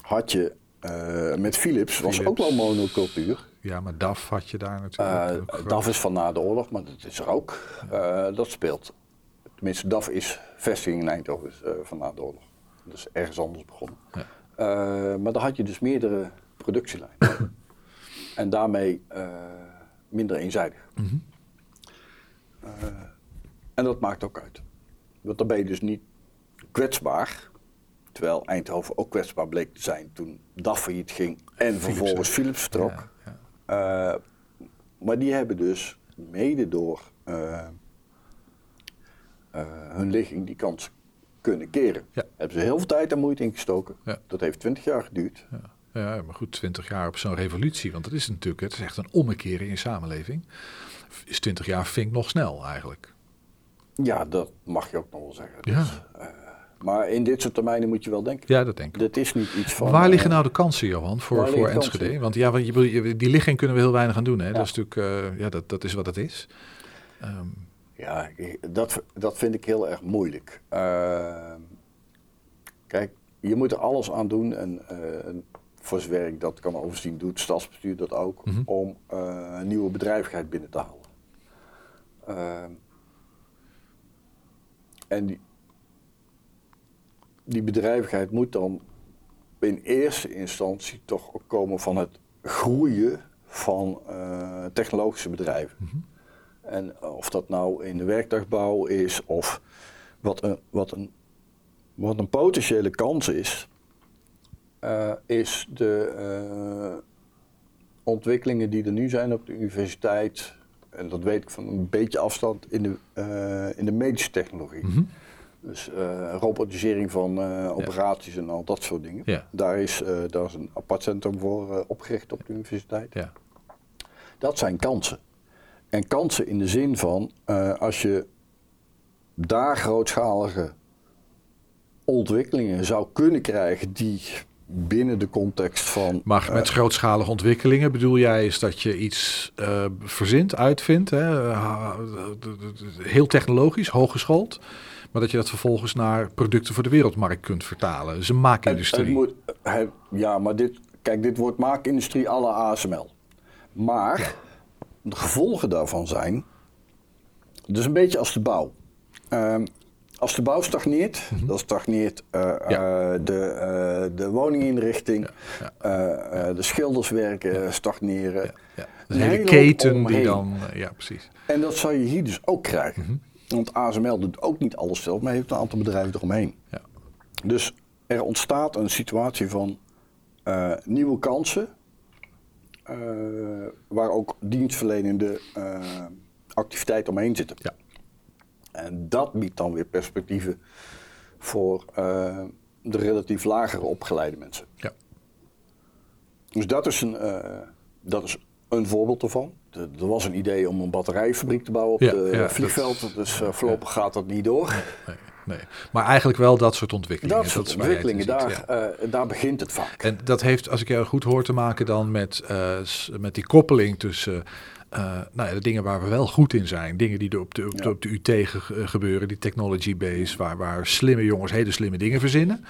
had je eh, met Philips, was ook wel monocultuur. ja, maar DAF had je daar natuurlijk. Ook groot. DAF is van na de oorlog, maar dat is er ook. Dat speelt. Tenminste, DAF is vestiging in Eindhoven is, van na de oorlog. Dus ergens anders begonnen. Ja. Maar dan had je dus meerdere productielijnen. en daarmee minder eenzijdig. Mhm. En dat maakt ook uit. Want dan ben je dus niet kwetsbaar. Terwijl Eindhoven ook kwetsbaar bleek te zijn toen DAF failliet ging en vervolgens Philips vertrok. Ja, ja. Eh, maar die hebben dus mede door eh, eh, hun ligging die kans kunnen keren. Ja. Hebben ze heel veel tijd en moeite ingestoken. Dat heeft 20 jaar geduurd. Ja. Ja, maar goed, 20 jaar op zo'n revolutie, want dat is natuurlijk, het is echt een ommekeer in je samenleving. Is 20 jaar vind ik nog snel eigenlijk. Ja, dat mag je ook nog wel zeggen. Ja. Dus, maar in dit soort termijnen moet je wel denken. Ja, dat denk ik. Dit is niet iets van. Waar liggen eh, nou de kansen, Johan, voor, voor Enschede? kansen? Want ja, want je, die ligging kunnen we heel weinig aan doen. Hè? Ja. Dat is natuurlijk, eh, ja, dat, dat is wat het is. Ehm, Ja, dat, dat vind ik heel erg moeilijk. Eh, kijk, je moet er alles aan doen en eh, voor zover ik dat kan overzien, doet het stadsbestuur dat ook, Mhm. om eh, nieuwe bedrijvigheid binnen te halen. Eh, en die, die bedrijvigheid moet dan in eerste instantie toch ook komen van het groeien van eh, technologische bedrijven. Mhm. En eh, of dat nou in de werktuigbouw is of wat een, wat een, wat een potentiële kans is, eh, is de ontwikkelingen die er nu zijn op de universiteit, en dat weet ik van een beetje afstand, in de, in de medische technologie. mhm. Dus eh, robotisering van eh, operaties en al dat soort dingen. Ja. Daar, is, eh, daar is een apart centrum voor opgericht op de universiteit. Ja. Dat zijn kansen. En kansen in de zin van als je daar grootschalige ontwikkelingen zou kunnen krijgen die binnen de context van. Maar met grootschalige ontwikkelingen bedoel jij is dat je iets verzint, uitvindt, hè? heel technologisch, hooggeschoold, maar dat je dat vervolgens naar producten voor de wereldmarkt kunt vertalen. Dus een maakindustrie. het moet, het- ja, maar dit, kijk, dit wordt maakindustrie à la ASML. Maar de gevolgen daarvan zijn, dus een beetje als de bouw. Ehm, als de bouw stagneert, dan stagneert eh, Mhm. Ja. eh, de, eh, de woninginrichting, Ja, de schilderswerken stagneren. Een hele keten die dan, ja precies. En dat zou je hier dus ook krijgen. Mhm. Want ASML doet ook niet alles zelf, maar heeft een aantal bedrijven eromheen. Ja. Dus er ontstaat een situatie van eh, nieuwe kansen, eh, waar ook dienstverlenende eh, activiteiten omheen zitten. Ja. En dat biedt dan weer perspectieven voor de relatief lagere opgeleide mensen. Ja. Dus dat is een, dat is een voorbeeld ervan. Er was een idee om een batterijfabriek te bouwen op het ja, vliegveld. dus eh, voorlopig gaat dat niet door. Nee, nee. Maar eigenlijk wel dat soort ontwikkelingen. Dat soort ontwikkelingen, daar, eh, daar begint het vaak. En dat heeft, als ik jou goed hoor, te maken dan met, eh, met die koppeling tussen nou ja, de dingen waar we wel goed in zijn. Dingen die er op de, op de, op de UT ge- gebeuren, die technology base, waar, waar slimme jongens hele slimme dingen verzinnen.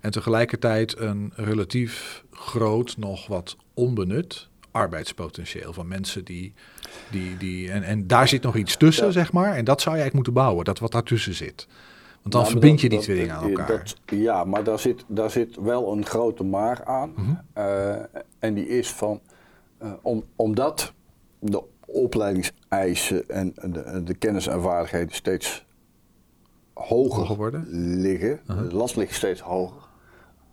En tegelijkertijd een relatief groot, nog wat onbenut arbeidspotentieel van mensen die. die, die en, en daar zit nog iets tussen, Ja. zeg maar. En dat zou je eigenlijk moeten bouwen, dat wat daartussen zit. Want dan Nou, verbind je dat- die twee dingen aan elkaar. dat- ja, maar daar zit, daar zit wel een grote maar aan. Mhm. Eh, en die is van, eh, om, omdat de opleidingseisen en de, de kennis en vaardigheden steeds hoger, Hoger worden? liggen, Uh-huh. de last ligt steeds hoger,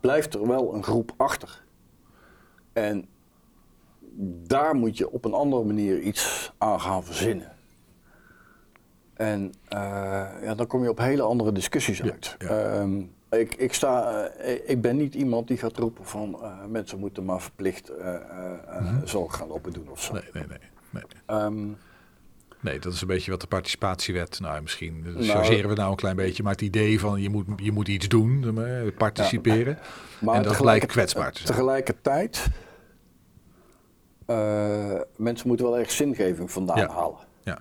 blijft er wel een groep achter. En daar moet je op een andere manier iets aan gaan verzinnen. En eh, ja, dan kom je op hele andere discussies uit. ja. Ehm, ik, ik, sta, eh, ik ben niet iemand die gaat roepen van eh, mensen moeten maar verplicht eh, zorg gaan opdoen of zo. Nee, nee, nee. nee. Ehm, Nee, dat is een beetje wat de participatiewet. Nou, misschien Nou, chargeren we nou een klein beetje, maar het idee van je moet, je moet iets doen, participeren. maar en dat blijkt kwetsbaar te zijn. Tegelijkertijd, mensen moeten wel ergens zingeving vandaan Ja. halen. Ja.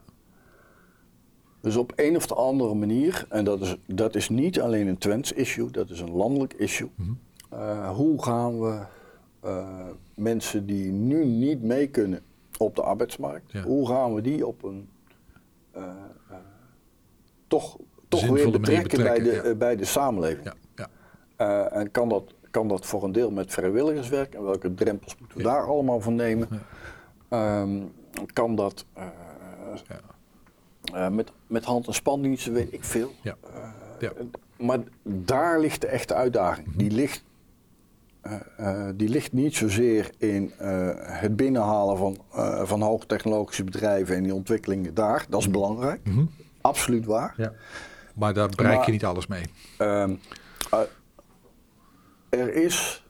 Dus op een of de andere manier, en dat is, dat is niet alleen een Twents issue, dat is een landelijk issue. Mhm. Eh, hoe gaan we eh, mensen die nu niet mee kunnen op de arbeidsmarkt, Ja. hoe gaan we die op een eh, eh, toch, toch Zinvolle weer betrekken, bij, de, ja. eh, bij de samenleving? Ja, ja. Eh, en kan dat, kan dat voor een deel met vrijwilligerswerk en welke drempels moeten we daar allemaal van nemen? Ehm, kan dat eh, Ja. eh, met, met hand- en spandiensten, weet ik veel. Ja. Eh, Ja. Maar daar ligt de echte uitdaging. Mhm. Die, ligt, die ligt niet zozeer in het binnenhalen van, van hoogtechnologische bedrijven en die ontwikkelingen daar. Dat is belangrijk, Mhm. absoluut waar. ja. Maar daar bereik je Maar- niet alles mee. Er is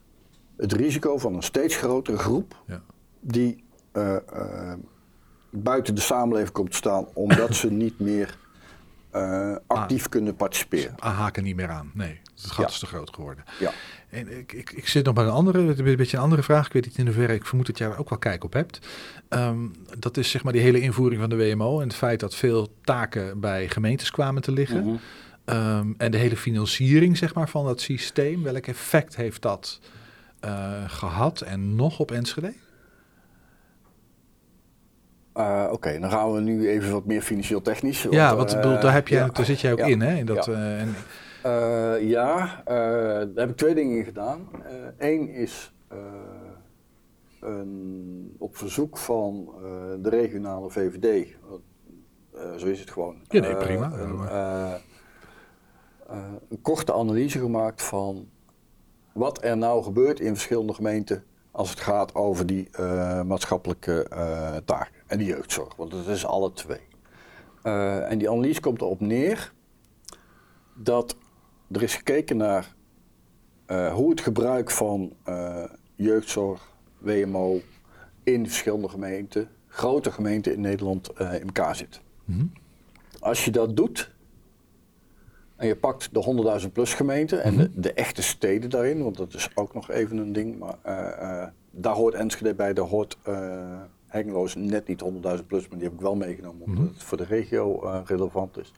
het risico van een steeds grotere groep Ja. die eh, eh, buiten de samenleving komt te staan omdat ze niet meer eh, actief kunnen participeren. Haken niet meer aan. Nee, het gat Ja. is te groot geworden. Ja. En ik, ik, ik zit nog bij een andere, een beetje een andere vraag. Ik weet niet in hoeverre, ik vermoed dat jij er ook wel kijk op hebt. Ehm, dat is zeg maar die hele invoering van de WMO en het feit dat veel taken bij gemeentes kwamen te liggen. Mhm. Ehm, en de hele financiering zeg maar, van dat systeem. Welk effect heeft dat eh, gehad en nog op Enschede? Eh, Oké, dan gaan we nu even wat meer financieel technisch. ja, want, eh, bedoel, daar, heb jij, ja, daar zit jij ook ja, in, hè? In dat, ja. eh, en, Eh, ja, eh, daar heb ik twee dingen in gedaan. Eén is eh, een, op verzoek van eh, de regionale VVD. eh, zo is het gewoon. Ja, nee, eh, prima. Een, eh, eh, een korte analyse gemaakt van wat er nou gebeurt in verschillende gemeenten als het gaat over die eh, maatschappelijke eh, taken en die jeugdzorg. Want het is alle twee. Eh, en die analyse komt erop neer dat er is gekeken naar eh, hoe het gebruik van eh, jeugdzorg, WMO in verschillende gemeenten, grote gemeenten in Nederland, eh, in elkaar zit. Mhm. Als je dat doet en je pakt de 100.000 plus gemeenten en de, de echte steden daarin, want dat is ook nog even een ding, maar eh, eh, daar hoort Enschede bij, daar hoort uh, net niet 100.000 plus, maar die heb ik wel meegenomen omdat Mhm. het voor de regio relevant is.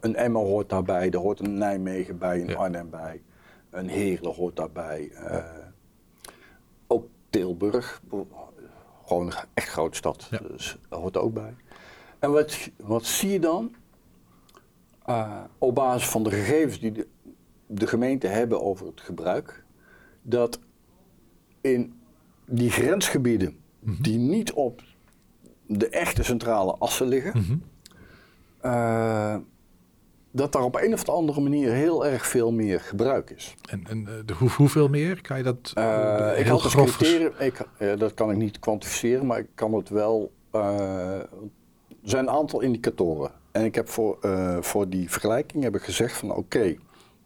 Een Emma hoort daarbij, er hoort een Nijmegen bij, een Ja. Arnhem bij, een Heerlen hoort daarbij. ook Tilburg, gewoon een echt grote stad, Ja. dus hoort er ook bij. En wat, wat zie je dan? Uh, op basis van de gegevens die de, de gemeenten hebben over het gebruik, dat in die grensgebieden Mhm. die niet op de echte centrale assen liggen, Mhm. uh, dat daar op een of andere manier heel erg veel meer gebruik is. En, en de, hoe, hoeveel meer? Kan je dat Uh, ik had als grof... ik, dat kan ik niet kwantificeren, maar ik kan het wel. Er zijn een aantal indicatoren. En ik heb voor, uh, voor die vergelijking heb ik gezegd van oké, okay,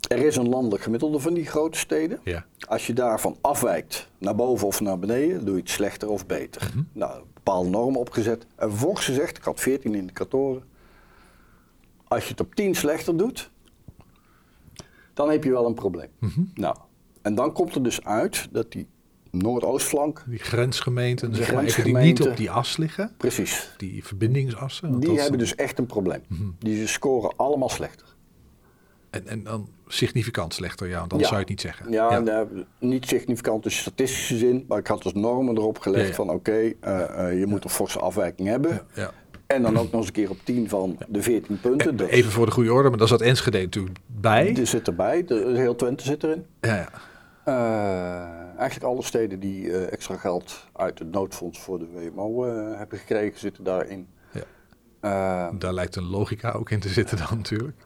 er is een landelijk gemiddelde van die grote steden. Ja. Als je daarvan afwijkt naar boven of naar beneden, doe je het slechter of beter. Mhm. Nou, bepaalde normen opgezet. En vervolgens gezegd, ik had 14 indicatoren. Als je het op 10 slechter doet, dan heb je wel een probleem. Mhm. Nou, en dan komt er dus uit dat die Noordoostflank, Die grensgemeenten, maar, even die grensgemeenten. niet op die as liggen, precies, die verbindingsassen. want die hebben dus echt een probleem. Mhm. Die scoren allemaal slechter. En, en dan significant slechter, ja, want anders Ja. zou je het niet zeggen. Ja, ja. nou, niet significant in statistische zin, maar ik had dus normen erop gelegd Ja, van oké, eh, eh, je moet een forse afwijking hebben. En dan ook nog eens een keer op 10 van de 14 punten. Dus Even voor de goede orde, maar daar zat Enschede natuurlijk bij. Die zit erbij, de, heel Twente zit erin. Ja, ja. Eh, eigenlijk alle steden die eh, extra geld uit het noodfonds voor de WMO eh, hebben gekregen, zitten daarin. Ja. Eh, Daar lijkt een logica ook in te zitten dan natuurlijk.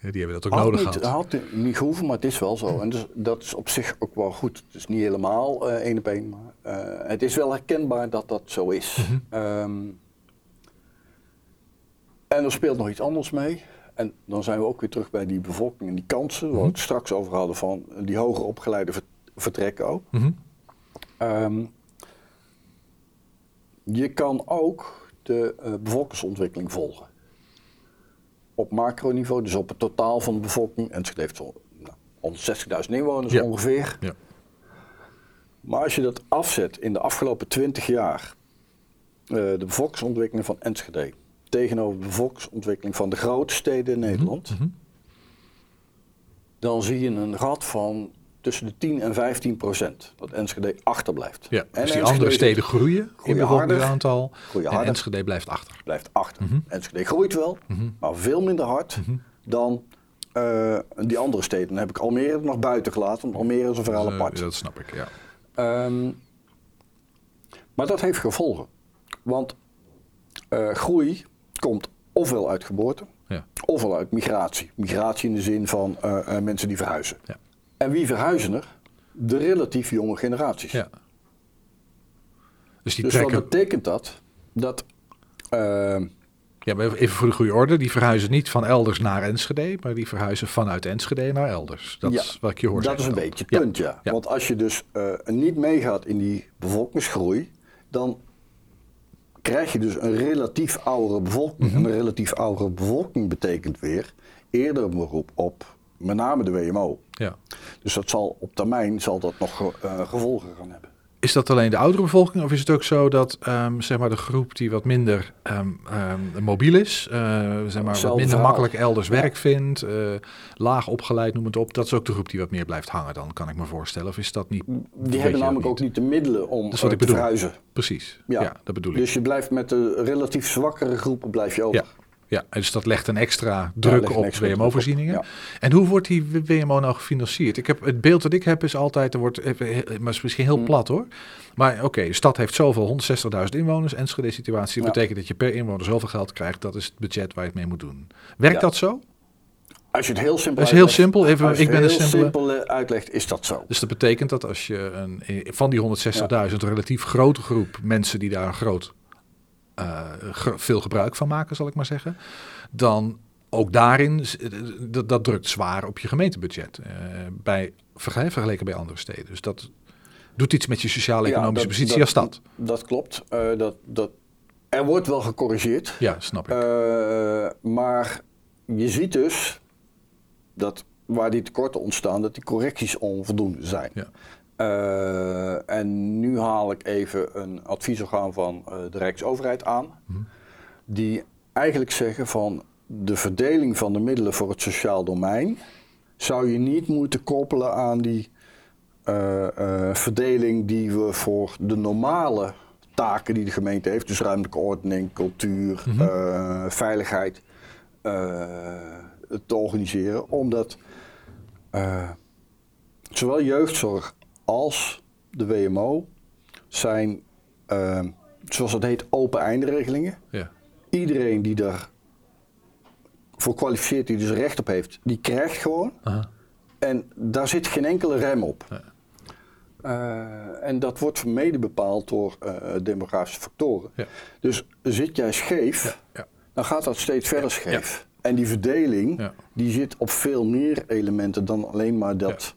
Die hebben dat ook had nodig niet, gehad. had niet gehoeven, maar het is wel zo. En dus, dat is op zich ook wel goed. Het is niet helemaal eh, één op één, maar het is wel herkenbaar dat dat zo is. Mhm. Ehm, en er speelt nog iets anders mee. En dan zijn we ook weer terug bij die bevolking en die kansen, waar we het straks over hadden van die hoger opgeleide vertrekken ook. Mhm. Ehm, je kan ook de eh, bevolkingsontwikkeling volgen. Op macroniveau, dus op het totaal van de bevolking. En het heeft zo nou, 160.000 inwoners Ja. ongeveer. Ja. Maar als je dat afzet in de afgelopen 20 jaar, eh, de bevolkingsontwikkeling van Enschede tegenover de bevolkingsontwikkeling van de grote steden in Nederland, Mhm. dan zie je een gat van tussen de 10 en 15 procent. Dat Enschede achterblijft. Ja, En dus die andere steden groeien in bevolkingsaantal. Groeien En harder. Enschede blijft achter. blijft achter. Mhm. Enschede groeit wel, Mhm. maar veel minder hard Mhm. dan eh, die andere steden. Dan heb ik Almere er nog buiten gelaten, want Almere is een verhaal eh, apart. dat snap ik, ja. Ehm, maar dat heeft gevolgen. Want eh, groei komt ofwel uit geboorte, ja. ofwel uit migratie. Migratie in de zin van mensen die verhuizen. Ja. En wie verhuizen er? De relatief jonge generaties. ja. Dus die Dus trekken... wat betekent dat? Dat eh, Ja, maar even voor de goede orde. Die verhuizen niet van elders naar Enschede, maar die verhuizen vanuit Enschede naar elders. Dat Ja, is wat ik je hoor Dat is een dan. beetje het punt, ja. Ja. Want als je dus eh, niet meegaat in die bevolkingsgroei, dan krijg je dus een relatief oudere bevolking. Mhm. En een relatief oudere bevolking betekent weer eerder een beroep op met name de WMO. Ja. Dus dat zal op termijn zal dat nog eh, gevolgen gaan hebben. Is dat alleen de oudere bevolking of is het ook zo dat ehm, zeg maar de groep die wat minder ehm, ehm, mobiel is, eh, zeg maar wat minder verhaal. makkelijk elders Ja. werk vindt, eh, laag opgeleid, noem het op, dat is ook de groep die wat meer blijft hangen dan, kan ik me voorstellen. Of is dat niet? Die hebben namelijk ook niet de middelen om Dat is wat ik te bedoel. verhuizen. Precies, ja, Ja. dat bedoel ik. Dus je blijft met de relatief zwakkere groepen blijf je over. Ja, ja, dus dat legt een extra druk op extra WMO-voorzieningen. En hoe wordt die WMO nou gefinancierd? Ik heb, het beeld dat ik heb is altijd, er wordt, maar is misschien heel Mm. plat hoor. Maar oké, de stad heeft zoveel, 160.000 inwoners. Enschede situatie Ja. betekent dat je per inwoner zoveel geld krijgt. Dat is het budget waar je het mee moet doen. Werkt dat zo? Als je het heel simpel Dat is heel uitlegt- simpel. Even, als je ik ben een simpele. simpel uitlegt, is dat zo. Dus dat betekent dat als je een, van die 160.000 een relatief grote groep mensen die daar een groot ge- veel gebruik van maken, zal ik maar zeggen, dan ook daarin, eh, dat, dat drukt zwaar op je gemeentebudget. eh, bij, verge- vergeleken bij andere steden. Dus dat doet iets met je sociaal-economische Ja, positie dat- als stad. Dat klopt. Eh, dat, dat, er wordt wel gecorrigeerd. Ja, snap ik. Eh, maar je ziet dus dat waar die tekorten ontstaan, dat die correcties onvoldoende zijn. Ja. Eh, en nu haal ik even een adviesorgaan van eh, de Rijksoverheid aan, Mhm. die eigenlijk zeggen van de verdeling van de middelen voor het sociaal domein zou je niet moeten koppelen aan die eh, verdeling die we voor de normale taken die de gemeente heeft, dus ruimtelijke ordening, cultuur, Mhm. veiligheid, te organiseren. Omdat zowel jeugdzorg als de WMO zijn, eh, zoals het heet, open eindregelingen. ja. Iedereen die daar voor kwalificeert, die dus recht op heeft, die krijgt gewoon. Aha. En daar zit geen enkele rem op. Ja. Eh, en dat wordt mede bepaald door eh, demografische factoren. Ja. Dus zit jij scheef, Ja. dan gaat dat steeds verder scheef. En die verdeling, die zit op veel meer elementen dan alleen maar dat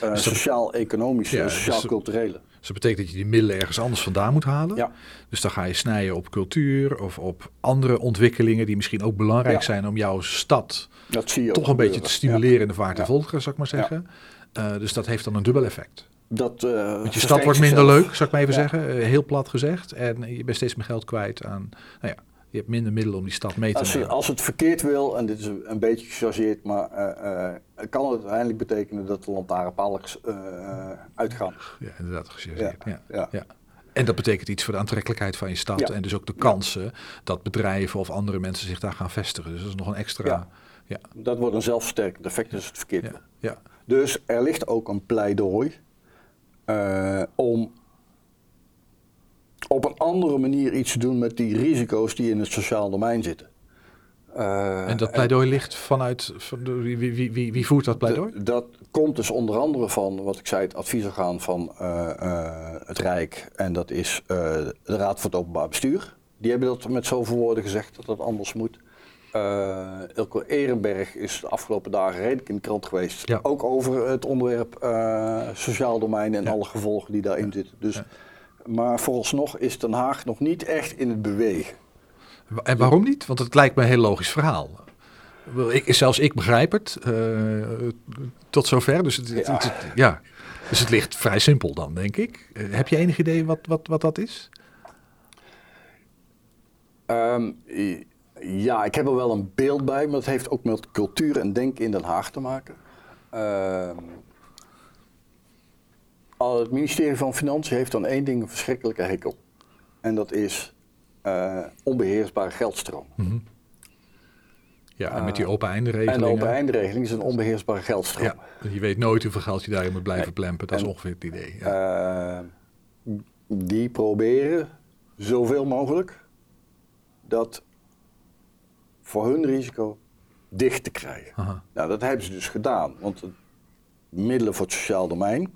eh, Dus sociaal-economische, Ja, dus- sociaal-culturele. Dus dat betekent dat je die middelen ergens anders vandaan moet halen. Ja. Dus dan ga je snijden op cultuur of op andere ontwikkelingen die misschien ook belangrijk Ja. zijn om jouw stad Dat zie je toch een beetje te stimuleren in de vaart en Ja. volgeren, zou ik maar zeggen. Eh, dus dat heeft dan een dubbel effect. Dat, eh, Want je stad wordt minder leuk, zou ik maar even zeggen. Eh, heel plat gezegd. En je bent steeds meer geld kwijt aan... Nou ja, je hebt minder middelen om die stad mee te Als, je- nemen. als het verkeerd wil, en dit is een, beetje gechargeerd, maar eh, eh, kan het uiteindelijk betekenen dat de lantaarnpalen eh, uitgaan. Ja, inderdaad, gechargeerd. Ja. Ja. Ja. En dat betekent iets voor de aantrekkelijkheid van je stad. Ja. En dus ook de kansen dat bedrijven of andere mensen zich daar gaan vestigen. Dus dat is nog een extra. Ja. Dat wordt een zelfversterkend effect, dus het verkeerd. ja, ja. Dus er ligt ook een pleidooi om op een andere manier iets te doen met die risico's die in het sociaal domein zitten. Eh, En dat pleidooi ligt vanuit. Wie, wie, wie, voert dat pleidooi? dat komt dus onder andere van, wat ik zei, het adviesorgaan van eh, eh, het Rijk. En dat is eh, de Raad voor het Openbaar Bestuur. Die hebben dat met zoveel woorden gezegd dat dat anders moet. Eh Ilko Ehrenberg is de afgelopen dagen redelijk in de krant geweest. Ja. Ook over het onderwerp eh, sociaal domein en Ja. alle gevolgen die daarin zitten. Dus, Ja. Maar vooralsnog is Den Haag nog niet echt in het bewegen. En waarom niet? Want het lijkt me een heel logisch verhaal. Ik, zelfs ik begrijp het eh, tot zover. Dus het, Ja. het- ja. dus het ligt vrij simpel dan, denk ik. Eh, heb je enig idee wat, wat, wat dat is? Ehm, ja, ik heb er wel een beeld bij, maar dat heeft ook met cultuur en denken in Den Haag te maken. Ehm, het ministerie van Financiën heeft dan één ding een verschrikkelijke hekel. En dat is eh, onbeheersbare geldstroom. Ja, en met die open En eindenregelingen. de open eindregeling is een onbeheersbare geldstroom. Ja, je weet nooit hoeveel geld je daarin moet blijven plempen. Dat is En- ongeveer het idee. Ja. Eh, die proberen zoveel mogelijk dat voor hun risico dicht te krijgen. Aha. Nou, dat hebben ze dus gedaan, want middelen voor het sociaal domein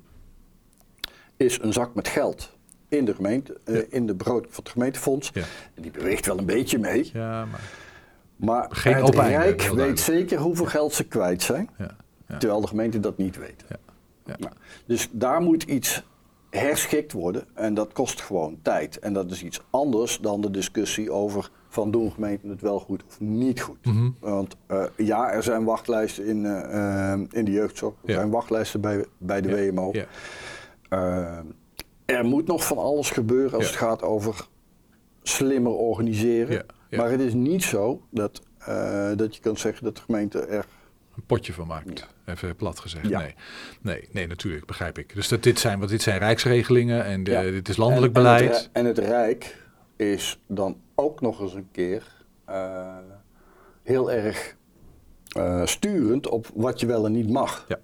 is een zak met geld in de gemeente, eh, in de begroting van het gemeentefonds. Ja. Die beweegt wel een beetje mee, ja, maar. maar Geen het Rijk weet zeker hoeveel geld ze kwijt zijn. Terwijl de gemeente dat niet weet. Ja, ja. Nou, dus daar moet iets herschikt worden en dat kost gewoon tijd. En dat is iets anders dan de discussie over van doen gemeenten het wel goed of niet goed. Mhm. Want eh, ja, er zijn wachtlijsten in, eh, in de jeugdzorg, er zijn wachtlijsten bij, bij de Ja, WMO. Eh, er moet nog van alles gebeuren als Ja. het gaat over slimmer organiseren. Ja, ja. Maar het is niet zo dat, eh, dat je kan zeggen dat de gemeente er een potje van maakt. Even plat gezegd. Ja. Nee. nee, nee, natuurlijk, begrijp ik. Dus dat dit, zijn, want dit zijn rijksregelingen en de- Ja. dit is landelijk en, beleid. En het, en het Rijk is dan ook nog eens een keer eh, heel erg eh, sturend op wat je wel en niet mag. Ja.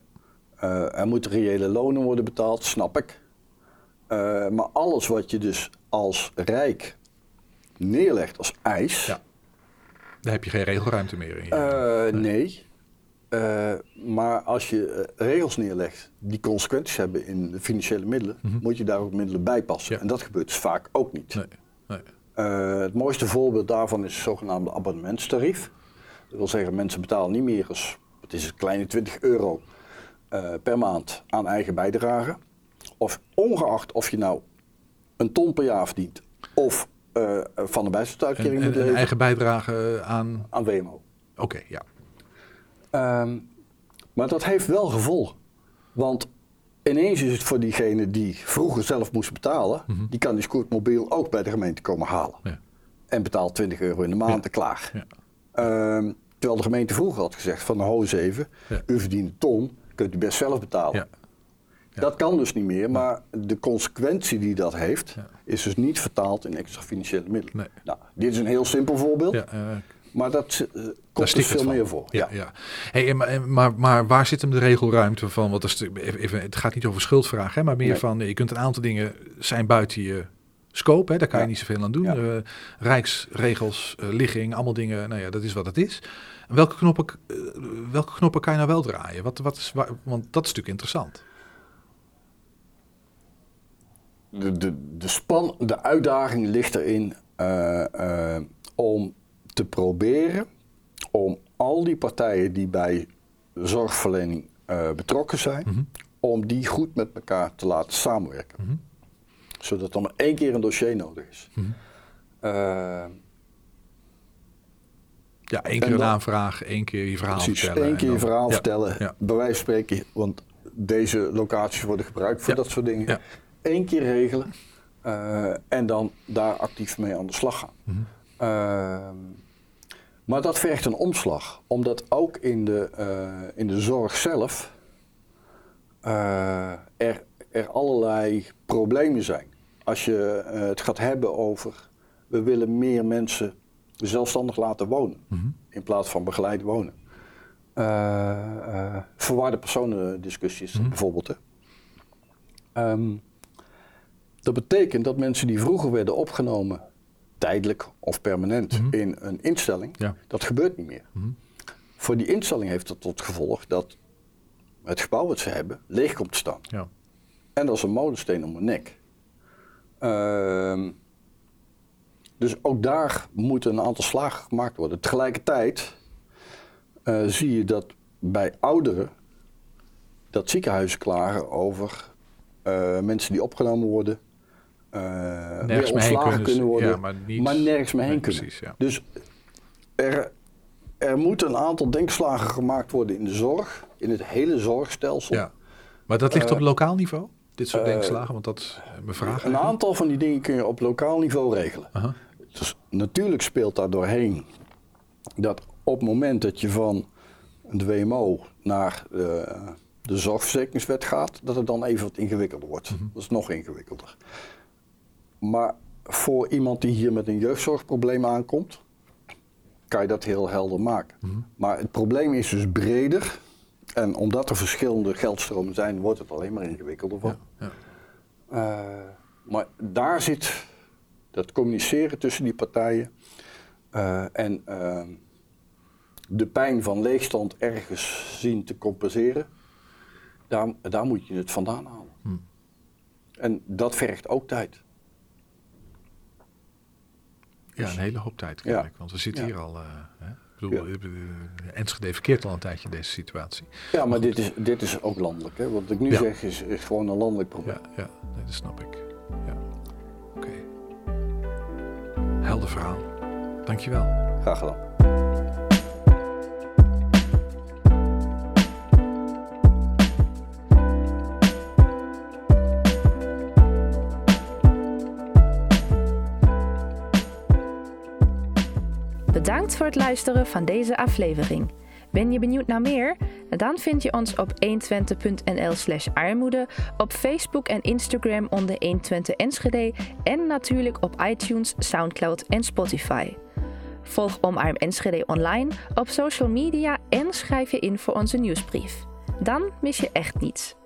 Eh, er moeten reële lonen worden betaald, snap ik. Eh, maar alles wat je dus als Rijk neerlegt als eis, Ja. Daar heb je geen regelruimte meer in. je- eh, nee. Maar als je regels neerlegt die consequenties hebben in de financiële middelen, moet je daar ook middelen bij passen. Ja. En dat gebeurt dus vaak ook niet. nee, nee. Het mooiste voorbeeld daarvan is het zogenaamde abonnementstarief. Dat wil zeggen, mensen betalen niet meer eens, het is een kleine 20 euro eh, per maand aan eigen bijdrage. Of ongeacht of je nou een ton per jaar verdient of eh, van een bijstandsuitkering moet en, en leven eigen bijdrage aan. aan WMO. Oké, ja. Ehm, maar dat heeft wel gevolgen. Want ineens is het voor diegene die vroeger zelf moest betalen, die kan die scootmobiel ook bij de gemeente komen halen. ja. En betaalt 20 euro in de maand Ja. en klaar. Ja. Ehm, terwijl de gemeente vroeger had gezegd van nou eens even, u verdient een ton, kunt u best zelf betalen. Ja. Ja. Dat kan dus niet meer, maar de consequentie die dat heeft, is dus niet vertaald in extra financiële middelen. Nee. Nou, dit is een heel simpel voorbeeld, Ja, eh, maar dat eh, komt dus stikt het veel meer voor. Ja, ja. Hey, maar, maar, maar waar zit hem de regelruimte van? Want is, even, het gaat niet over schuldvragen, hè, maar meer Nee. van je kunt een aantal dingen zijn buiten je scope. Hè, daar kan je niet zoveel aan doen. Eh, rijksregels, eh, ligging, allemaal dingen. Nou ja, dat is wat het is. En welke knoppen, eh, welke knoppen kan je nou wel draaien? Wat, wat is, waar- want dat is natuurlijk interessant. de, de, de, span, de uitdaging ligt erin eh, eh, om te proberen om al die partijen die bij zorgverlening betrokken zijn, Mhm. om die goed met elkaar te laten samenwerken. Mhm. Zodat er maar één keer een dossier nodig is. Eh, Ja, één keer een dan- aanvraag, één keer je verhaal precies, vertellen. één en keer je verhaal vertellen, Ja, bij wijze van spreken, want deze locaties worden gebruikt voor dat soort dingen. Eén keer regelen eh, en dan daar actief mee aan de slag gaan. Mhm. Ehm, maar dat vergt een omslag, omdat ook in de, eh, in de zorg zelf eh, er, er allerlei problemen zijn. als je het gaat hebben over we willen meer mensen zelfstandig laten wonen Mhm. in plaats van begeleid wonen. Eh, eh, verwarde personendiscussies Mhm. bijvoorbeeld. Hè. Ehm, dat betekent dat mensen die vroeger werden opgenomen, tijdelijk of permanent, Mhm. in een instelling, Ja. dat gebeurt niet meer. Voor die instelling heeft dat tot gevolg dat het gebouw wat ze hebben leeg komt te staan. Ja. En dat is een molensteen om mijn nek. Ehm, dus ook daar moeten een aantal slagen gemaakt worden. Tegelijkertijd eh, zie je dat bij ouderen dat ziekenhuizen klagen over eh, mensen die opgenomen worden, eh weer ontslagen kunnen, kunnen worden, ja, maar, nergens meer heen kunnen. Precies, ja. Dus er, er moeten een aantal denkslagen gemaakt worden in de zorg, in het hele zorgstelsel. ja. Maar dat ligt op lokaal niveau, dit soort denkslagen, want dat is mijn vraag. Een eigenlijk. aantal van die dingen kun je op lokaal niveau regelen. Aha. Dus natuurlijk speelt daar doorheen dat op het moment dat je van de WMO naar de, de zorgverzekeringswet gaat, dat het dan even wat ingewikkelder wordt. Mhm. Dat is nog ingewikkelder. Maar voor iemand die hier met een jeugdzorgprobleem aankomt, kan je dat heel helder maken. Mhm. Maar het probleem is dus breder. En omdat er verschillende geldstromen zijn, wordt het alleen maar ingewikkelder van. Ja, ja. Eh, maar daar zit dat communiceren tussen die partijen eh, en eh, de pijn van leegstand ergens zien te compenseren, daar, daar moet je het vandaan halen. Hm. En dat vergt ook tijd. Ja, een hele hoop tijd Ja. want we zitten Ja. hier al... eh, hè? Ik bedoel, eh, Enschede verkeert al een tijdje deze situatie. Ja, maar dit is, dit is ook landelijk. Hè? Wat ik nu Ja. zeg is, is gewoon een landelijk probleem. Ja, ja nee, dat snap ik. Ja. Helder verhaal. Dankjewel. Graag gedaan. Bedankt voor het luisteren van deze aflevering. Ben je benieuwd naar meer? Dan vind je ons op 120.nl slash armoede, op Facebook en Instagram onder 120 Enschede en natuurlijk op iTunes, Soundcloud en Spotify. Volg Omarm Enschede online op social media en schrijf je in voor onze nieuwsbrief. Dan mis je echt niets.